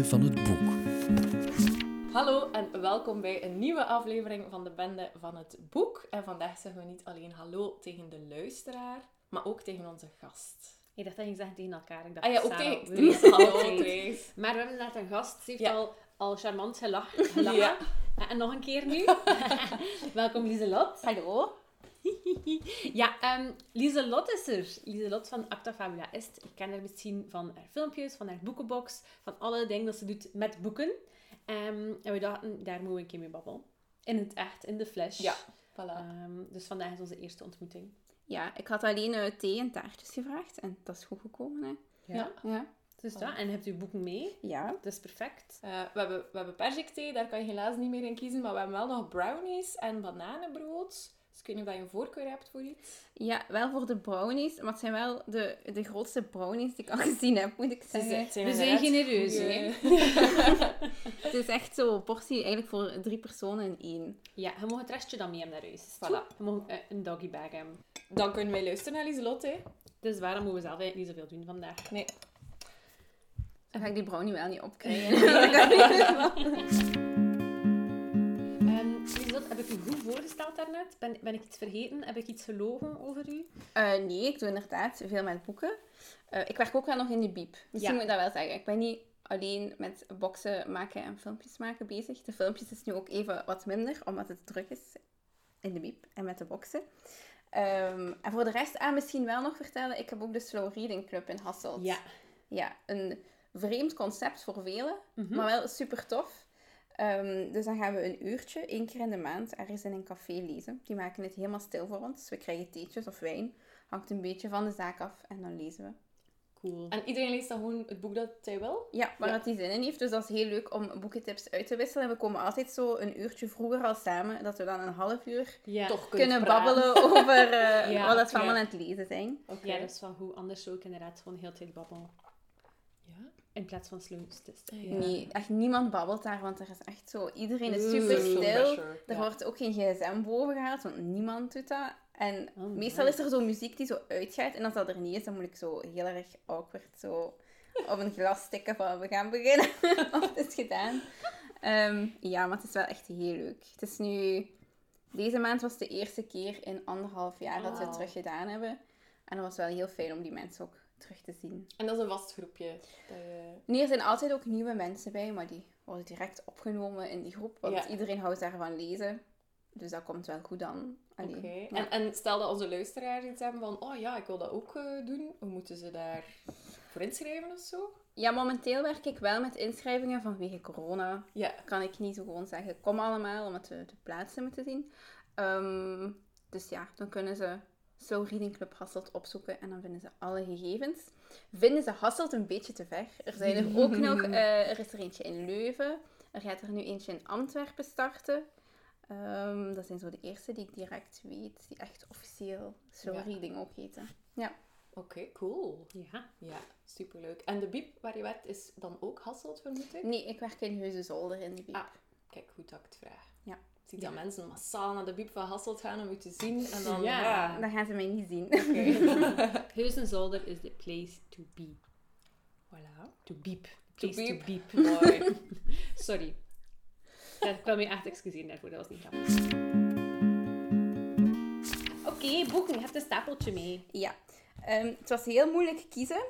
Bende van het Boek. Hallo en welkom bij een nieuwe aflevering van de Bende van het Boek. En vandaag zeggen we niet alleen hallo tegen de luisteraar, maar ook tegen onze gast. Ik dacht dat je zeggen tegen elkaar. Ik dacht, Ah ja, ook Sarah, tegen Hallo altijd. Trace. Maar we hebben inderdaad een gast. Ze heeft Ja. al, al charmant gelachen. gelachen. Ja. En nog een keer nu. Welkom Lieselot. Hallo. Ja, ehm Lieselot is er. Lieselot van Acta Fabula Est. Ik ken haar misschien van haar filmpjes, van haar boekenbox, van alle dingen dat ze doet met boeken. Ehm, en we dachten, daar moeten we een keer mee babbelen. In het echt, in de flash. Ja, voilà. Ehm, dus vandaag is onze eerste ontmoeting. Ja, ik had alleen eh, thee en taartjes gevraagd en dat is goed gekomen, hè. Ja. Ja. Dus dat. En hebt u boeken mee? Ja. Dat is perfect. Eh, we hebben, we hebben perzikthee, daar kan je helaas niet meer in kiezen, maar we hebben wel nog brownies en bananenbrood. Dus ik weet niet of je een voorkeur hebt voor iets. Ja, wel voor de brownies, maar het zijn wel de, de grootste brownies die ik al gezien heb, moet ik zeggen. het We zijn genereus, goeie- Het is echt zo'n portie eigenlijk voor drie personen in één. Ja, je mag het restje dan mee hebben naar huis. Voilà. Je mag eh, een doggy bag hebben. Dan kunnen wij luisteren naar Lieselot, hè. Dus waarom moeten we zelf eigenlijk niet zoveel doen vandaag? Nee. Dan ga ik die brownie wel niet opkrijgen. daarnet? Ben, ben ik iets vergeten? Heb ik iets gelogen over u? Eh, nee, ik doe inderdaad veel met boeken. Eh, ik werk ook wel nog in de biep. Misschien Ja. moet ik dat wel zeggen. Ik ben niet alleen met boxen maken en filmpjes maken bezig. De filmpjes is nu ook even wat minder, omdat het druk is in de biep en met de boxen. Ehm, en voor de rest, ah, misschien wel nog vertellen, ik heb ook de Slow Reading Club in Hasselt. Ja. Ja, een vreemd concept voor velen, Mhm. maar wel super tof. Ehm, dus dan gaan we een uurtje, één keer in de maand, ergens in een café lezen. Die maken het helemaal stil voor ons. We krijgen theetjes of wijn. Hangt een beetje van de zaak af en dan lezen we. Cool. En iedereen leest dan gewoon het boek dat hij wil? Ja, waar Ja. dat hij zin in heeft. Dus dat is heel leuk om boekentips uit te wisselen. En we komen altijd zo een uurtje vroeger al samen, dat we dan een half uur Ja. Toch kunnen praten. babbelen over eh, Ja, wat dat we ja. allemaal aan het lezen zijn. Oké. ja, dat is wel goed. Anders zou ik inderdaad gewoon heel de tijd babbelen. In plaats van slow stil. Ja. Nee, echt niemand babbelt daar, want er is echt zo... Iedereen is super stil. Er Ja. wordt ook geen gsm boven gehaald, want niemand doet dat. En Oh, meestal nice. is er zo muziek die zo uitgaat. En als dat er niet is, dan moet ik zo heel erg awkward zo op een glas stikken van we gaan beginnen. of het is gedaan. Ehm, ja, maar het is wel echt heel leuk. Het is nu... Deze maand was de eerste keer in anderhalf jaar dat we het terug gedaan hebben. En dat was wel heel fijn om die mensen ook terug te zien. En dat is een vast groepje. Dat je... Nee, er zijn altijd ook nieuwe mensen bij, maar die worden direct opgenomen in die groep. Want Ja. iedereen houdt daarvan lezen. Dus dat komt wel goed dan. Oké. ja. En, en stel dat onze luisteraars iets hebben van, oh ja, ik wil dat ook eh, doen. Hoe moeten ze daar voor inschrijven of zo? Ja, momenteel werk ik wel met inschrijvingen vanwege corona. Ja. Kan ik niet zo gewoon zeggen, kom allemaal, omdat we de plaatsen moeten zien. Ehm, dus ja, dan kunnen ze Slow Reading Club Hasselt opzoeken en dan vinden ze alle gegevens. Vinden ze Hasselt een beetje te ver? Er zijn er ook nog, eh, er is er eentje in Leuven. Er gaat er nu eentje in Antwerpen starten. Ehm, dat zijn zo de eerste die ik direct weet, die echt officieel Slow Ja. Reading ook heten. Oké, cool. Ja. Ja, superleuk. En de biep waar je werkt is dan ook Hasselt, vermoed ik? Nee, ik werk in Heuzenzolder in de Biep. Ah. Kijk, goed dat ik het vraag. Zie dat mensen massaal naar de biep van Hasselt gaan om u te zien. En dan, Ja. ja. Dan gaan ze mij niet zien. Oké. Heusenzolder is the place to be. voilà. To beep. To Place to beep. beep. Mooi. Sorry. Ik wil me echt excuseren daarvoor, dat was niet grappig. Oké, boeken. Je hebt een stapeltje mee. Ja, Ehm, het was heel moeilijk kiezen.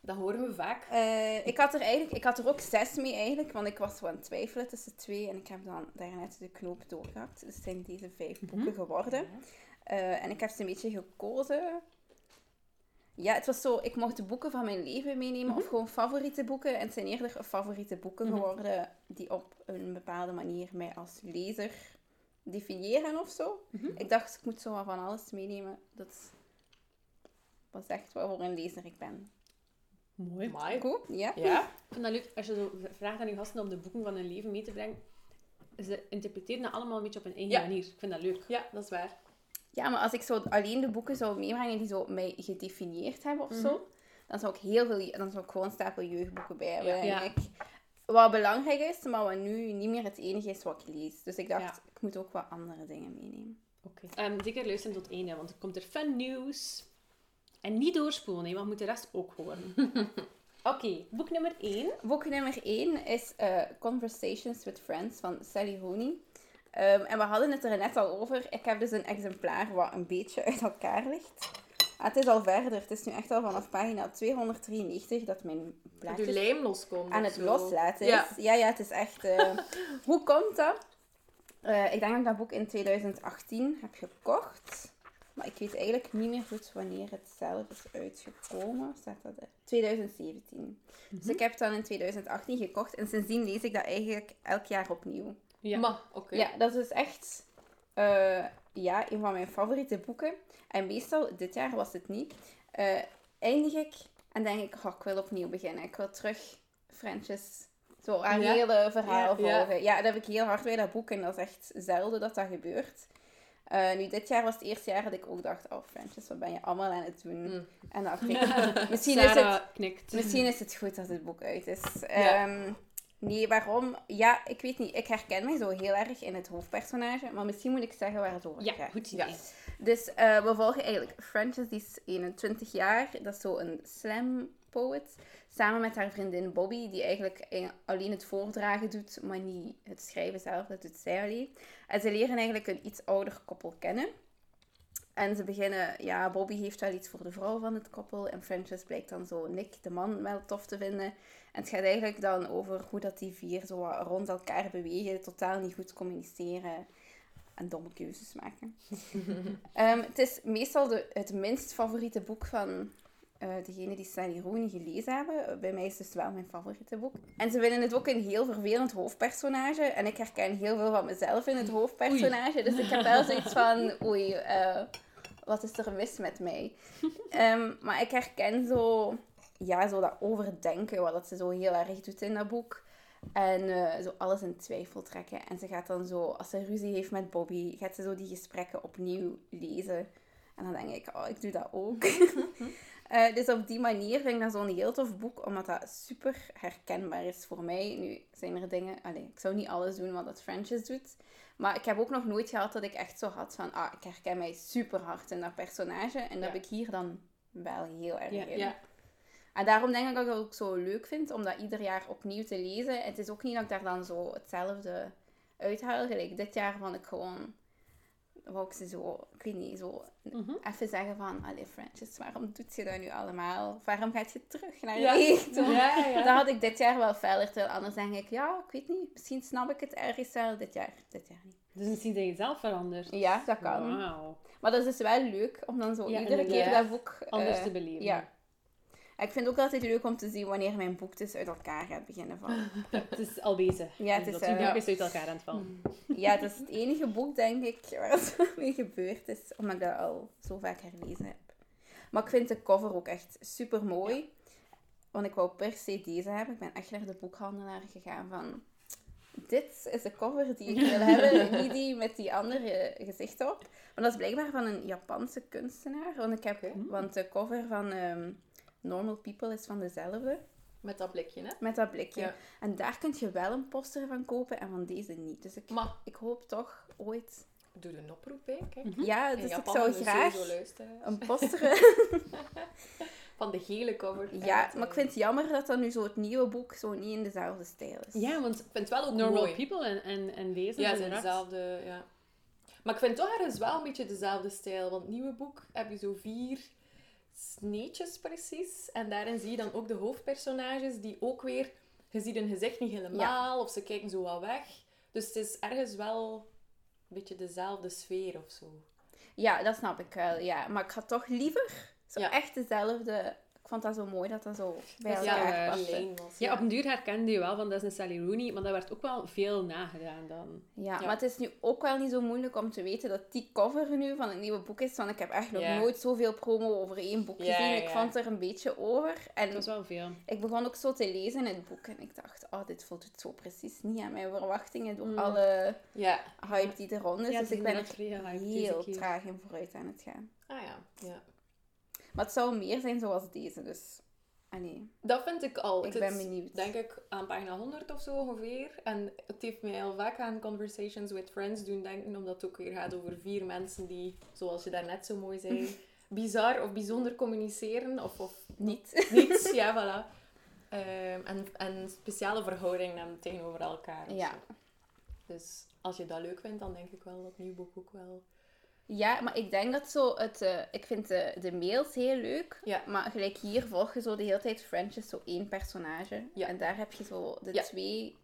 Dat horen we vaak. Eh, ik, had er eigenlijk, ik had er ook zes mee eigenlijk, want ik was zo aan het twijfelen tussen twee en ik heb dan daarnet de knoop doorgehakt. Dus het zijn deze vijf boeken geworden. Eh, en ik heb ze een beetje gekozen. Ja, het was zo, ik mocht de boeken van mijn leven meenemen of gewoon favoriete boeken. En het zijn eerder favoriete boeken geworden die op een bepaalde manier mij als lezer definiëren of zo. Ik dacht, ik moet zo wat van alles meenemen. Dat was echt wat voor een lezer ik ben. Mooi. Mooi. Goed, ja? Ja? Ik vind dat leuk als je zo vraagt aan je gasten om de boeken van hun leven mee te brengen. Ze interpreteren dat allemaal een beetje op hun eigen Ja. manier. Ik vind dat leuk. Ja, dat is waar. Ja, maar als ik zo alleen de boeken zou meebrengen die zo mij gedefinieerd hebben of zo, dan zou ik heel veel, dan zou ik gewoon een stapel jeugdboeken bij hebben. Ja. ik. Wat belangrijk is, maar wat nu niet meer het enige is wat ik lees. Dus ik dacht, Ja. ik moet ook wat andere dingen meenemen. Oké. Ehm, zeker luisteren tot het einde, want er komt er fun nieuws. En niet doorspoelen, hè, want moet de rest ook horen. Oké, boek nummer 1. Boek nummer 1 is eh, Conversations with Friends van Sally Rooney. Ehm, en we hadden het er net al over. Ik heb dus een exemplaar wat een beetje uit elkaar ligt. Ah, het is al verder. Het is nu echt al vanaf pagina 293 dat mijn Dat je blaadjes lijm loskomt. aan of het loslaten Ja. is. Ja, ja, het is echt... eh, hoe komt dat? Eh, ik denk dat ik dat boek in 2018 heb gekocht. Maar ik weet eigenlijk niet meer goed wanneer het zelf is uitgekomen. Staat dat er? 2017. Dus ik heb het dan in 2018 gekocht. En sindsdien lees ik dat eigenlijk elk jaar opnieuw. Ja. Maar, oké. Ja, dat is echt eh, ja, een van mijn favoriete boeken. En meestal, dit jaar was het niet, eh, eindig ik en denk ik, oh, ik wil opnieuw beginnen. Ik wil terug Frances, zo haar Ja. hele verhaal Ja, ja. volgen. Ja, dat heb ik heel hard bij dat boek en dat is echt zelden dat dat gebeurt. Eh, nu, dit jaar was het eerste jaar dat ik ook dacht, oh Frances, wat ben je allemaal aan het doen? Mm. En dan ik, misschien is het knikt. Misschien is het goed dat het boek uit is. Ja. Ehm, nee, waarom? Ja, ik weet niet. Ik herken mij zo heel erg in het hoofdpersonage. Maar misschien moet ik zeggen waar het over Ja, gaat. goed Ja. idee. Dus eh, we volgen eigenlijk Frances, die is 21 jaar. Dat is zo een slam poet. Samen met haar vriendin Bobby, die eigenlijk alleen het voordragen doet, maar niet het schrijven zelf. Dat doet zij alleen. En ze leren eigenlijk een iets ouder koppel kennen. En ze beginnen, ja, Bobby heeft wel iets voor de vrouw van het koppel. En Frances blijkt dan zo Nick, de man, wel tof te vinden. En het gaat eigenlijk dan over hoe dat die vier zo rond elkaar bewegen, totaal niet goed communiceren en domme keuzes maken. Ehm, het is meestal de, het minst favoriete boek van eh degene die Sally Rooney gelezen hebben. Bij mij is het dus wel mijn favoriete boek. En ze vinden het ook een heel vervelend hoofdpersonage. En ik herken heel veel van mezelf in het hoofdpersonage. Dus ik heb wel zoiets van, oei, eh, wat is er mis met mij? Ehm, maar ik herken zo, ja, zo dat overdenken, wat dat ze zo heel erg doet in dat boek. En eh, zo alles in twijfel trekken. En ze gaat dan zo, als ze ruzie heeft met Bobby, gaat ze zo die gesprekken opnieuw lezen. En dan denk ik, oh, ik doe dat ook. Eh, dus op die manier vind ik dat zo'n heel tof boek, omdat dat super herkenbaar is voor mij. Nu zijn er dingen, allee, ik zou niet alles doen wat dat Frances doet. Maar ik heb ook nog nooit gehad dat ik echt zo had van, ah, ik herken mij super hard in dat personage. En dat Ja. heb ik hier dan wel heel erg Ja, in. Ja. En daarom denk ik dat ik het ook zo leuk vind om dat ieder jaar opnieuw te lezen. Het is ook niet dat ik daar dan zo hetzelfde uithaal. Gelijk dit jaar vond ik gewoon, wou ik ze zo, ik weet niet, zo Mhm. even zeggen van, allee Frances, waarom doet je dat nu allemaal? Of waarom gaat je terug naar Ja. je eigen? Ja, ja. Dat had ik dit jaar wel verder. Terwijl anders denk ik, ja, ik weet niet, misschien snap ik het ergens wel. Dit jaar, dit jaar niet. Dus misschien dat je zelf verandert. Ja, dat kan. Maar dat is dus wel leuk om dan zo iedere keer dat boek... eh, Anders te beleven. ja. Ik vind het ook altijd leuk om te zien wanneer mijn boek dus uit elkaar gaat beginnen vallen. Het is al bezig. Ja, het Dus is, dat je boek is uit elkaar aan het vallen. Ja, dat is het enige boek, denk ik, waar het mee gebeurd is. Omdat ik dat al zo vaak herlezen heb. Maar ik vind de cover ook echt super mooi. Want ik wou per se deze hebben. Ik ben echt naar de boekhandelaar gegaan van... Dit is de cover die ik wil hebben. Niet die met die andere gezicht op. Maar dat is blijkbaar van een Japanse kunstenaar. Want, ik heb, want de cover van ehm, Normal People is van dezelfde. Met dat blikje, hè. Met dat blikje. Ja. En daar kun je wel een poster van kopen en van deze niet. Dus ik, Maar, ik hoop toch ooit... doe een oproep, hè. Kijk. Ja, In dus ik zou graag een poster... Van de gele cover. ja, maar ik vind het jammer dat dan nu zo het nieuwe boek zo niet in dezelfde stijl is. Ja, want Ik vind het wel ook Normal mooi. People en, en, en deze Ja, zijn dezelfde, ja. Maar ik vind toch ergens wel een beetje dezelfde stijl. Want het nieuwe boek heb je zo vier sneetjes precies. En daarin zie je dan ook de hoofdpersonages die ook weer... Je ziet hun gezicht niet helemaal, of ze kijken zo wat weg. Dus het is ergens wel een beetje dezelfde sfeer of zo. Ja, dat snap ik wel, ja. Maar ik had toch liever zo Ja. echt dezelfde... Ik vond dat zo mooi dat dat zo bij Dat elkaar paste. lijn was. Ja, op een duur herkende je wel van dat is een Sally Rooney, maar dat werd ook wel veel nagedaan dan. Ja, Ja. maar het is nu ook wel niet zo moeilijk om te weten dat die cover nu van het nieuwe boek is. Want ik heb echt nog Ja. nooit zoveel promo over één boek Ja, gezien. Ik ja. vond er een beetje over. En Dat was wel veel. ik begon ook zo te lezen in het boek. En ik dacht, oh, dit voldoet zo precies niet aan mijn verwachtingen. Door Mm. alle Ja. hype die er rond is. Ja, dus het ik ben er heel deze keer. traag in vooruit aan het gaan. Ah ja, ja. Maar het zou meer zijn zoals deze, dus... Ah Dat vind ik al. ik Het ben benieuwd. denk ik aan pagina 100 of zo ongeveer. En het heeft mij heel vaak aan Conversations with Friends doen denken, omdat het ook weer gaat over vier mensen die, zoals je daarnet zo mooi zei, bizar of bijzonder communiceren. Of, of Niet. niets, ja, voilà. Ehm, en, en speciale verhoudingen tegenover elkaar. Ja. zo. Dus als je dat leuk vindt, dan denk ik wel dat nieuw boek ook wel... Ja, maar ik denk dat zo het... eh, ik vind de, de mails heel leuk. Ja. Maar gelijk hier volg je zo de hele tijd French is zo één personage. Ja. En daar heb je zo de Ja. twee...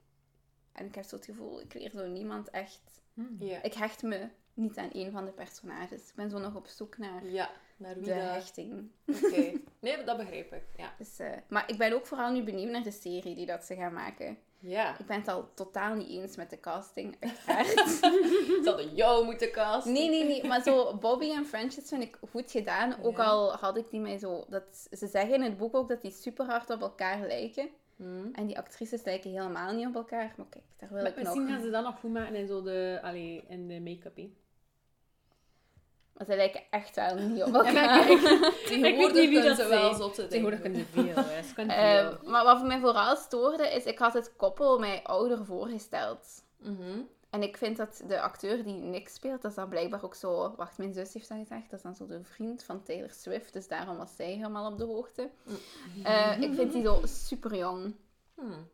En ik heb zo het gevoel, ik leer zo niemand echt... Hmm. Ja. Ik hecht me niet aan één van de personages. Ik ben zo nog op zoek naar Ja, naar wie de dat... hechting. Oké. Nee, dat begrijp ik. Ja. Dus, eh, maar ik ben ook vooral nu benieuwd naar de serie die dat ze gaan maken. Ja. Ik ben het al totaal niet eens met de casting, uiteraard. Ze hadden jou moeten casten. nee, nee, nee. Maar zo Bobby en Frances vind ik goed gedaan. Ook Ja. al had ik die mij zo... Dat, ze zeggen in het boek ook dat die super hard op elkaar lijken. Hmm. En die actrices lijken helemaal niet op elkaar. Maar kijk, daar wil Maar ik nog... misschien gaan ze dat nog goed maken in, zo de, allee, in de make-up. Maar ze lijken echt wel niet op Ja, ik- Tegenwoordig weet niet wie dat ze wel zotte Tegenwoordig kunnen ze veel. hè. Ze kunnen veel. maar wat voor mij vooral stoorde, is ik had het koppel mij ouder voorgesteld. Mhm. En ik vind dat de acteur die Nick speelt, dat is dan blijkbaar ook zo... Wacht, mijn zus heeft dat gezegd. Dat is dan zo de vriend van Taylor Swift. Dus daarom was zij helemaal op de hoogte. Eh, ik vind die zo super jong. Hmm.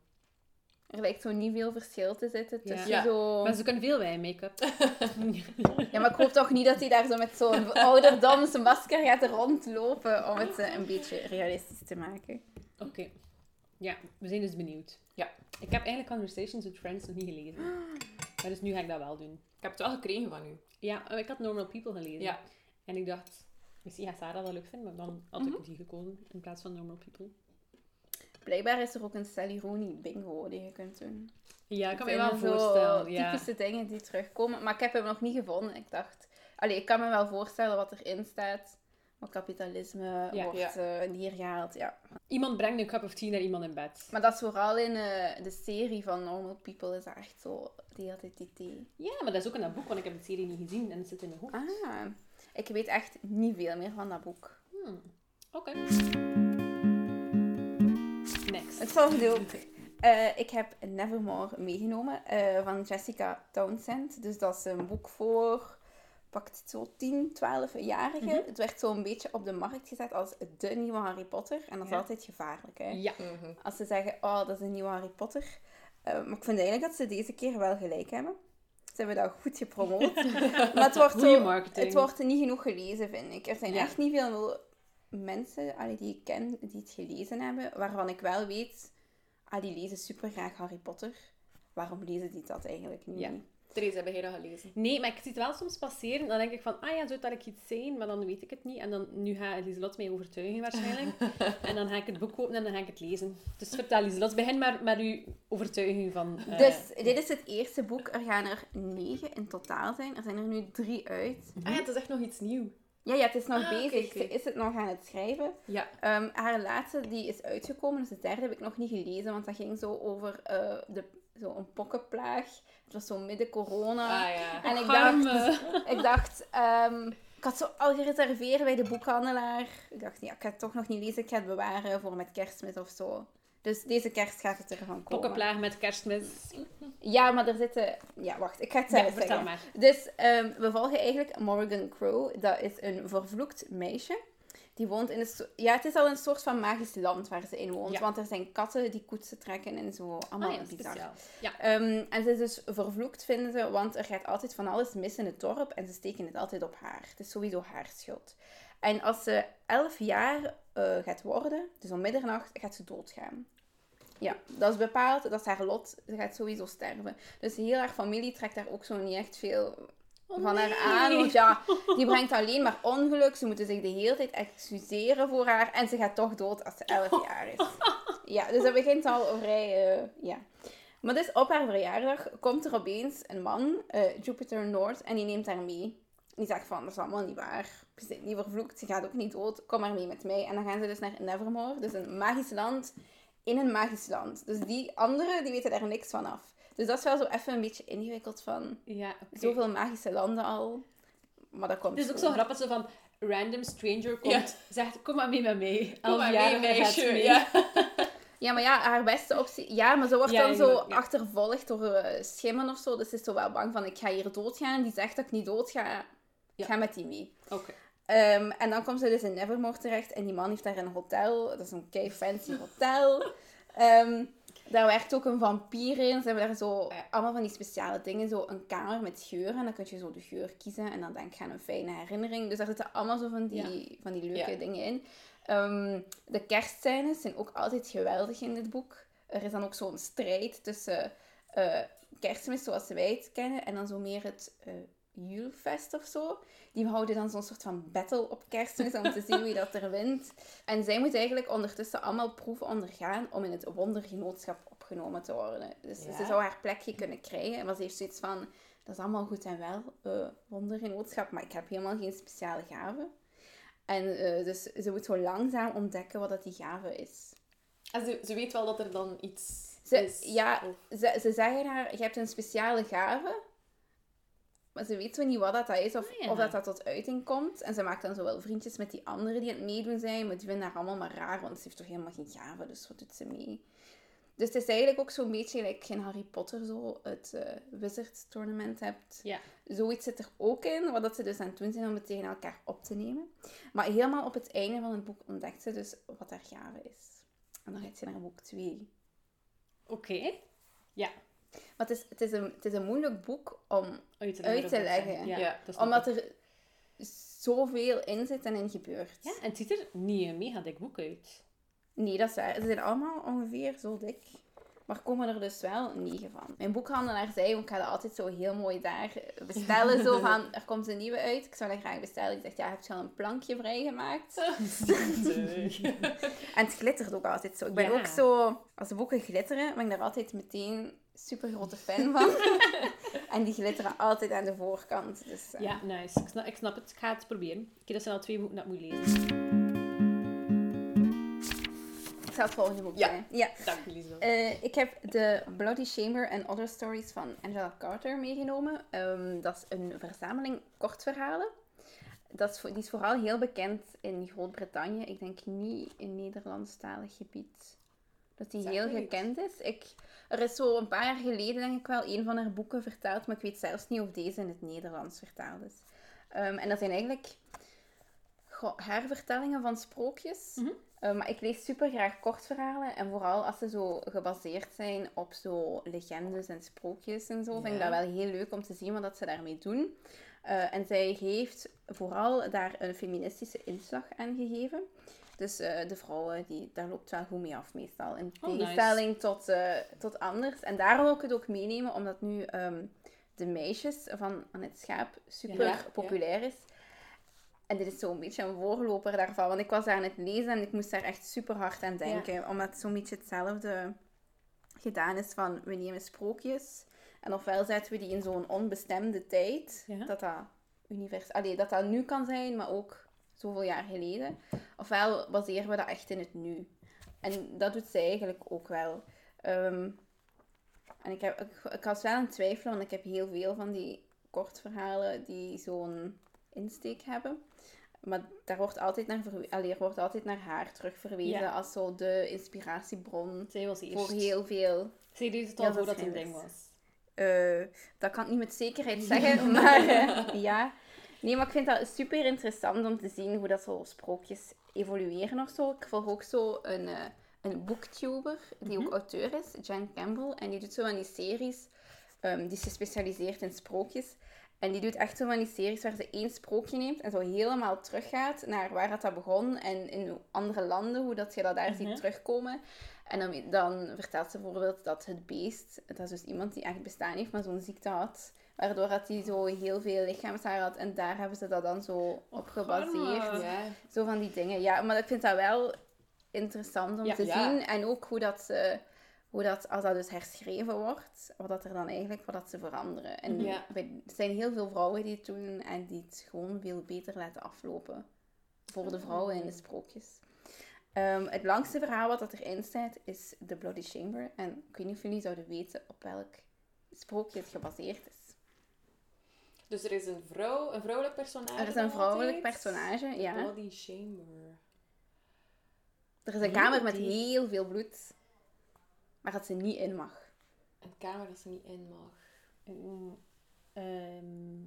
Er lijkt zo niet veel verschil te zitten tussen Ja. zo... Maar ze kunnen veel bij make-up. Ja, maar ik hoop toch niet dat hij daar zo met zo'n ouderdomse masker gaat rondlopen om het eh, een beetje realistisch te maken. Oké. Ja, we zijn dus benieuwd. Ja. Ik heb eigenlijk Conversations with Friends nog niet gelezen. Maar dus nu ga ik dat wel doen. Ik heb het wel gekregen van u. Ja, ik had Normal People gelezen. Ja. En ik dacht, misschien gaat Sarah dat leuk vinden, maar dan had ik die gekozen in plaats van Normal People. Blijkbaar is er ook een Sally Rooney bingo die je kunt doen. Ja, ik kan me wel voorstellen. Ja. typische dingen die terugkomen. Maar ik heb hem nog niet gevonden. Ik dacht... Allee, ik kan me wel voorstellen wat erin staat. Maar kapitalisme Ja. wordt Ja. eh, neergehaald, ja. Iemand brengt een cup of tea naar iemand in bed. Maar dat is vooral in eh, de serie van Normal People is dat echt zo... Die had die thee. Ja, maar dat is ook in dat boek, want ik heb de serie niet gezien en het zit in mijn hoofd. Ah, ik weet echt niet veel meer van dat boek. Hmm. Oké. Het volgende ook. Eh, ik heb Nevermore meegenomen eh, van Jessica Townsend. Dus dat is een boek voor, pakt het zo 10, 12-jarigen. Mhm. Het werd zo een beetje op de markt gezet als de nieuwe Harry Potter. En dat is Ja. altijd gevaarlijk, hè. Ja. Mhm. Als ze zeggen, oh, dat is een nieuwe Harry Potter. Eh, maar ik vind eigenlijk dat ze deze keer wel gelijk hebben. Ze hebben dat goed gepromoot. maar het wordt, zo, het wordt niet genoeg gelezen, vind ik. Er zijn Ja. echt niet veel mensen allee, die ik ken die het gelezen hebben, waarvan ik wel weet, ah, die lezen super graag Harry Potter. Waarom lezen die dat eigenlijk niet? Ja. Therese, heb jij dat gelezen? Nee, maar ik zie het wel soms passeren. Dan denk ik van, ah ja, zou dat ik iets zijn? Maar dan weet ik het niet. En dan, nu gaat Lieselot mij overtuigen waarschijnlijk. en dan ga ik het boek kopen en dan ga ik het lezen. Dus vertel Lieselot, begin maar met uw overtuiging van... eh, Dus dit is het eerste boek. Er gaan er negen in totaal zijn. Er zijn er nu drie uit. Ah ja, het is echt nog iets nieuws. Ja, ja het is nog Ah, bezig. Ze is het nog aan het schrijven. Ja. Ehm, haar laatste die is uitgekomen, dus de derde heb ik nog niet gelezen, want dat ging zo over eh, de, zo een pokkenplaag. Het was zo midden corona. Ah ja. En ik Arme. dacht, ik dacht ehm, ik had zo al gereserveerd bij de boekhandelaar. Ik dacht, ja, ik ga het toch nog niet lezen, ik ga het bewaren voor met kerstmis of zo. Dus deze kerst gaat het ervan komen. Pokkenplaag met kerstmis. Ja, maar er zitten... Ja, wacht, ik ga het zelf Ja, vertel zeggen. maar. Dus ehm, we volgen eigenlijk Morgan Crow. Dat is een vervloekt meisje. Die woont in een... Ja, het is al een soort van magisch land waar ze in woont. Ja. Want er zijn katten die koetsen trekken en zo. Allemaal Ah ja, bizar. Ja. Ehm, en ze is dus vervloekt, vinden ze, want er gaat altijd van alles mis in het dorp en ze steken het altijd op haar. Het is sowieso haar schuld. En als ze elf jaar eh, gaat worden, dus om middernacht, gaat ze doodgaan. Ja, dat is bepaald, dat is haar lot. Ze gaat sowieso sterven. Dus heel haar familie trekt daar ook zo niet echt veel Oh, van haar aan. Want ja, die brengt alleen maar ongeluk. Ze moeten zich de hele tijd excuseren voor haar. En ze gaat toch dood als ze 11 jaar is. Ja, dus dat begint al vrij... eh, ja. Maar dus op haar verjaardag komt er opeens een man, eh, Jupiter North, en die neemt haar mee. Die zegt van, dat is allemaal niet waar. Je zit niet vervloekt, je gaat ook niet dood. Kom maar mee met mij. En dan gaan ze dus naar Nevermore. Dus een magisch land in een magisch land. Dus die anderen, die weten daar niks van af. Dus dat is wel zo even een beetje ingewikkeld van... Ja, oké. Zoveel magische landen al. Maar dat komt Het is ook zo grappig, zo van random stranger komt, Ja. zegt, kom maar mee met mij. Kom maar mee, meisje. mee. Ja. Ja, maar ja, haar beste optie... Ja, maar ze wordt Ja, dan zo achtervolgd door eh, schimmen of zo. Dus ze is zo wel bang van, ik ga hier doodgaan. Die zegt dat ik niet doodga. Ja. Ga met die mee. Oké. Ehm, en dan komt ze dus in Nevermore terecht. En die man heeft daar een hotel. Dat is een kei fancy hotel. Ehm, daar werkt ook een vampier in. Ze hebben daar zo Ja. allemaal van die speciale dingen. Zo een kamer met geuren. En dan kun je zo de geur kiezen. En dan denk je aan een fijne herinnering. Dus daar zitten allemaal zo van die, van die leuke Ja. dingen in. Ehm, de kerstscènes zijn ook altijd geweldig in dit boek. Er is dan ook zo'n strijd tussen eh, kerstmis zoals wij het kennen. En dan zo meer het eh Julefest of zo. Die houden dan zo'n soort van battle op kerstmis om te zien wie dat er wint. En zij moet eigenlijk ondertussen allemaal proeven ondergaan om in het wondergenootschap opgenomen te worden. Dus Ja. ze zou haar plekje kunnen krijgen. Maar ze heeft zoiets van, dat is allemaal goed en wel, eh wondergenootschap, maar ik heb helemaal geen speciale gave. En eh, dus ze moet zo langzaam ontdekken wat dat die gave is. En ze, ze weet wel dat er dan iets Ze- is. ja, of- Ze, ze zeggen haar, je hebt een speciale gave. Maar ze weet zo niet wat dat is of, Ah, ja. of dat dat tot uiting komt. En ze maakt dan zo wel vriendjes met die anderen die aan het meedoen zijn. Maar die vinden haar allemaal maar raar, want ze heeft toch helemaal geen gave. Dus wat doet ze mee? Dus het is eigenlijk ook zo'n beetje like in Harry Potter zo het eh Wizards Tournament hebt. Ja. Zoiets zit er ook in, wat dat ze dus aan het doen zijn om het tegen elkaar op te nemen. Maar helemaal op het einde van het boek ontdekt ze dus wat haar gave is. En dan gaat ze naar boek 2. Oké. Ja. Maar het is, het, is een, het is een moeilijk boek om, Uit te Uit te leggen. Ja, Ja, dat snap omdat ik. er zoveel in zit en in gebeurt. Ja, en het ziet er niet een mega dik boek uit. Nee, dat is waar. Ze zijn allemaal ongeveer zo dik. Maar komen er dus wel negen van. Mijn boekhandelaar zei, ik ga dat altijd zo heel mooi daar bestellen. Zo van, er komt een nieuwe uit. Ik zou dat graag bestellen. Ik zegt, ja, heb je al een plankje vrijgemaakt? En het glittert ook altijd zo. Ik ben Ja. ook zo, als de boeken glitteren, ben ik daar altijd meteen super grote fan van. en die glitteren altijd aan de voorkant. Dus, eh, Ja, nice. Ik snap, ik snap het. Ik ga het proberen. Oké, dat zijn al twee boeken dat ik moet lezen. Ik zal het volgende boek Ja. zijn. Ja. Dank jullie zo. Eh, ik heb de Bloody Chamber and Other Stories van Angela Carter meegenomen. Ehm, dat is een verzameling kortverhalen. Dat is, voor- die is vooral heel bekend in Groot-Brittannië. Ik denk niet in Nederlandstalig gebied. Dat die Zeg heel me gekend is. Ik, er is zo een paar jaar geleden, denk ik wel, een van haar boeken vertaald. Maar ik weet zelfs niet of deze in het Nederlands vertaald is. Ehm, en dat zijn eigenlijk goh, hervertellingen van sprookjes. Mhm. Eh, maar ik lees super graag kortverhalen. En vooral als ze zo gebaseerd zijn op zo legendes en sprookjes en zo, vind ik dat wel heel leuk om te zien wat dat ze daarmee doen. Eh, en zij heeft vooral daar een feministische inslag aan gegeven. Dus eh, de vrouwen, die, daar loopt wel goed mee af meestal. In Oh, nice. tegenstelling tot, eh, tot anders. En daarom wil ik het ook meenemen, omdat nu ehm, de meisjes van Annette Schaap super Ja, ja. populair is. En dit is zo'n beetje een voorloper daarvan. Want ik was daar aan het lezen en ik moest daar echt super hard aan denken. Omdat het zo'n beetje hetzelfde gedaan is van we nemen sprookjes. En ofwel zetten we die in zo'n onbestemde tijd. Ja. Dat dat univers... Allee, dat dat nu kan zijn, maar ook zoveel jaar geleden. Ofwel baseren we dat echt in het nu. En dat doet zij eigenlijk ook wel. Ehm, en ik, heb, ik, ik was wel aan het twijfelen, want ik heb heel veel van die kortverhalen die zo'n insteek hebben. Maar daar wordt altijd naar, allee, wordt altijd naar haar terugverwezen Ja. als zo de inspiratiebron Zij was eerst. voor heel veel Zij deed het al voordat het een ding was. eh, dat kan ik niet met zekerheid zeggen, maar eh, ja. Nee, maar ik vind dat super interessant om te zien hoe dat zo sprookjes evolueren of zo. Ik volg ook zo een, eh, een booktuber die ook auteur is, Jan Campbell. En die doet zo van die series, ehm, die is gespecialiseerd in sprookjes. En die doet echt zo van die series waar ze één sprookje neemt en zo helemaal teruggaat naar waar dat, begon en in andere landen, hoe dat je dat daar Mhm. ziet terugkomen. En dan, dan vertelt ze bijvoorbeeld dat het beest, dat is dus iemand die echt bestaan heeft, maar zo'n ziekte had, waardoor dat hij zo heel veel lichaamshaar had. En daar hebben ze dat dan zo op gebaseerd. Ja. Zo van die dingen. Ja, maar ik vind dat wel interessant om Ja. te Ja. zien. En ook hoe dat ze... Hoe dat, als dat dus herschreven wordt, wat dat er dan eigenlijk, wat dat ze veranderen. En Ja. bij- er zijn heel veel vrouwen die het doen en die het gewoon veel beter laten aflopen. Voor de vrouwen in de sprookjes. Ehm, het langste verhaal wat dat erin staat is The Bloody Chamber. En ik weet niet of jullie zouden weten op welk sprookje het gebaseerd is. Dus er is een vrouw, een vrouwelijk personage. Er is een vrouwelijk altijd. personage, The ja. Bloody Chamber. Er is een kamer met heel veel bloed, maar dat ze niet in mag. Een kamer dat ze niet in mag. Ehm,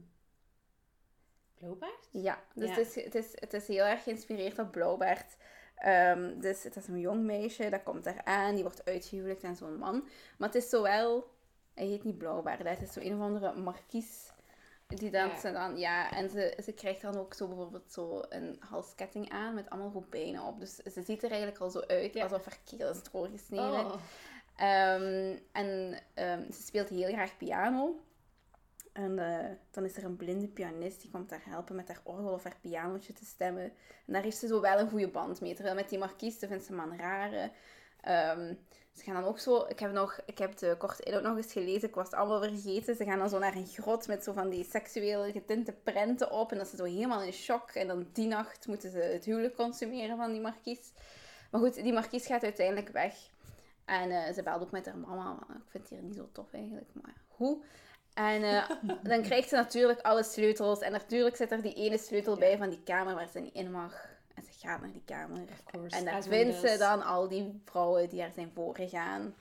Blauwbaard? Ja, dus Ja. Het, is, het, is, het is heel erg geïnspireerd op Blauwbaard. Ehm, dus het is een jong meisje, dat komt daar aan, die wordt uitgehuwelijkd aan zo'n man. Maar het is zowel, hij heet niet Blauwbaard, het is zo een of andere markies. Die dan, Ja. ze dan, ja, en ze, ze krijgt dan ook zo bijvoorbeeld zo een halsketting aan met allemaal robijnen op. Dus ze ziet er eigenlijk al zo uit Ja. alsof haar keel is doorgesneden. Oh. Ehm, en ehm, ze speelt heel graag piano. En eh, dan is er een blinde pianist die komt haar helpen met haar orgel of haar pianootje te stemmen. En daar heeft ze zo wel een goede band mee. Terwijl met die markies, vindt ze man rare. Ehm, ze gaan dan ook zo... Ik heb, nog, ik heb de korte inhoud nog eens gelezen. Ik was het allemaal vergeten. Ze gaan dan zo naar een grot met zo van die seksueel getinte prenten op. En dat ze zo helemaal in shock. En dan die nacht moeten ze het huwelijk consumeren van die markies. Maar goed, die markies gaat uiteindelijk weg. En eh, ze belt ook met haar mama. Ik vind het hier niet zo tof eigenlijk, maar hoe? En eh, dan krijgt ze natuurlijk alle sleutels. En natuurlijk zit er die ene sleutel bij van die kamer waar ze niet in mag. En ze gaat naar die kamer. En daar vindt ze dan al die vrouwen die er zijn voorgegaan.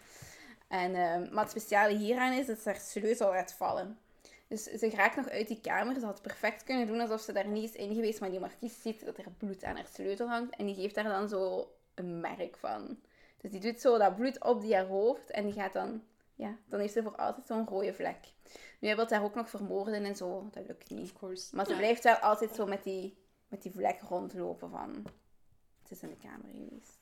En, eh, maar het speciale hieraan is dat ze haar sleutel laat vallen. Dus ze raakt nog uit die kamer. Ze had perfect kunnen doen alsof ze daar niet is in geweest. Maar die markies ziet dat er bloed aan haar sleutel hangt. En die geeft daar dan zo een merk van. Dus die doet zo dat bloed op die haar hoofd. En die gaat dan... Ja, dan heeft ze voor altijd zo'n rode vlek. Nu, hij wil haar ook nog vermoorden en zo. Dat lukt niet. Of course. Maar ze blijft wel altijd zo met die, met die vlek rondlopen van... Het is in de kamer geweest.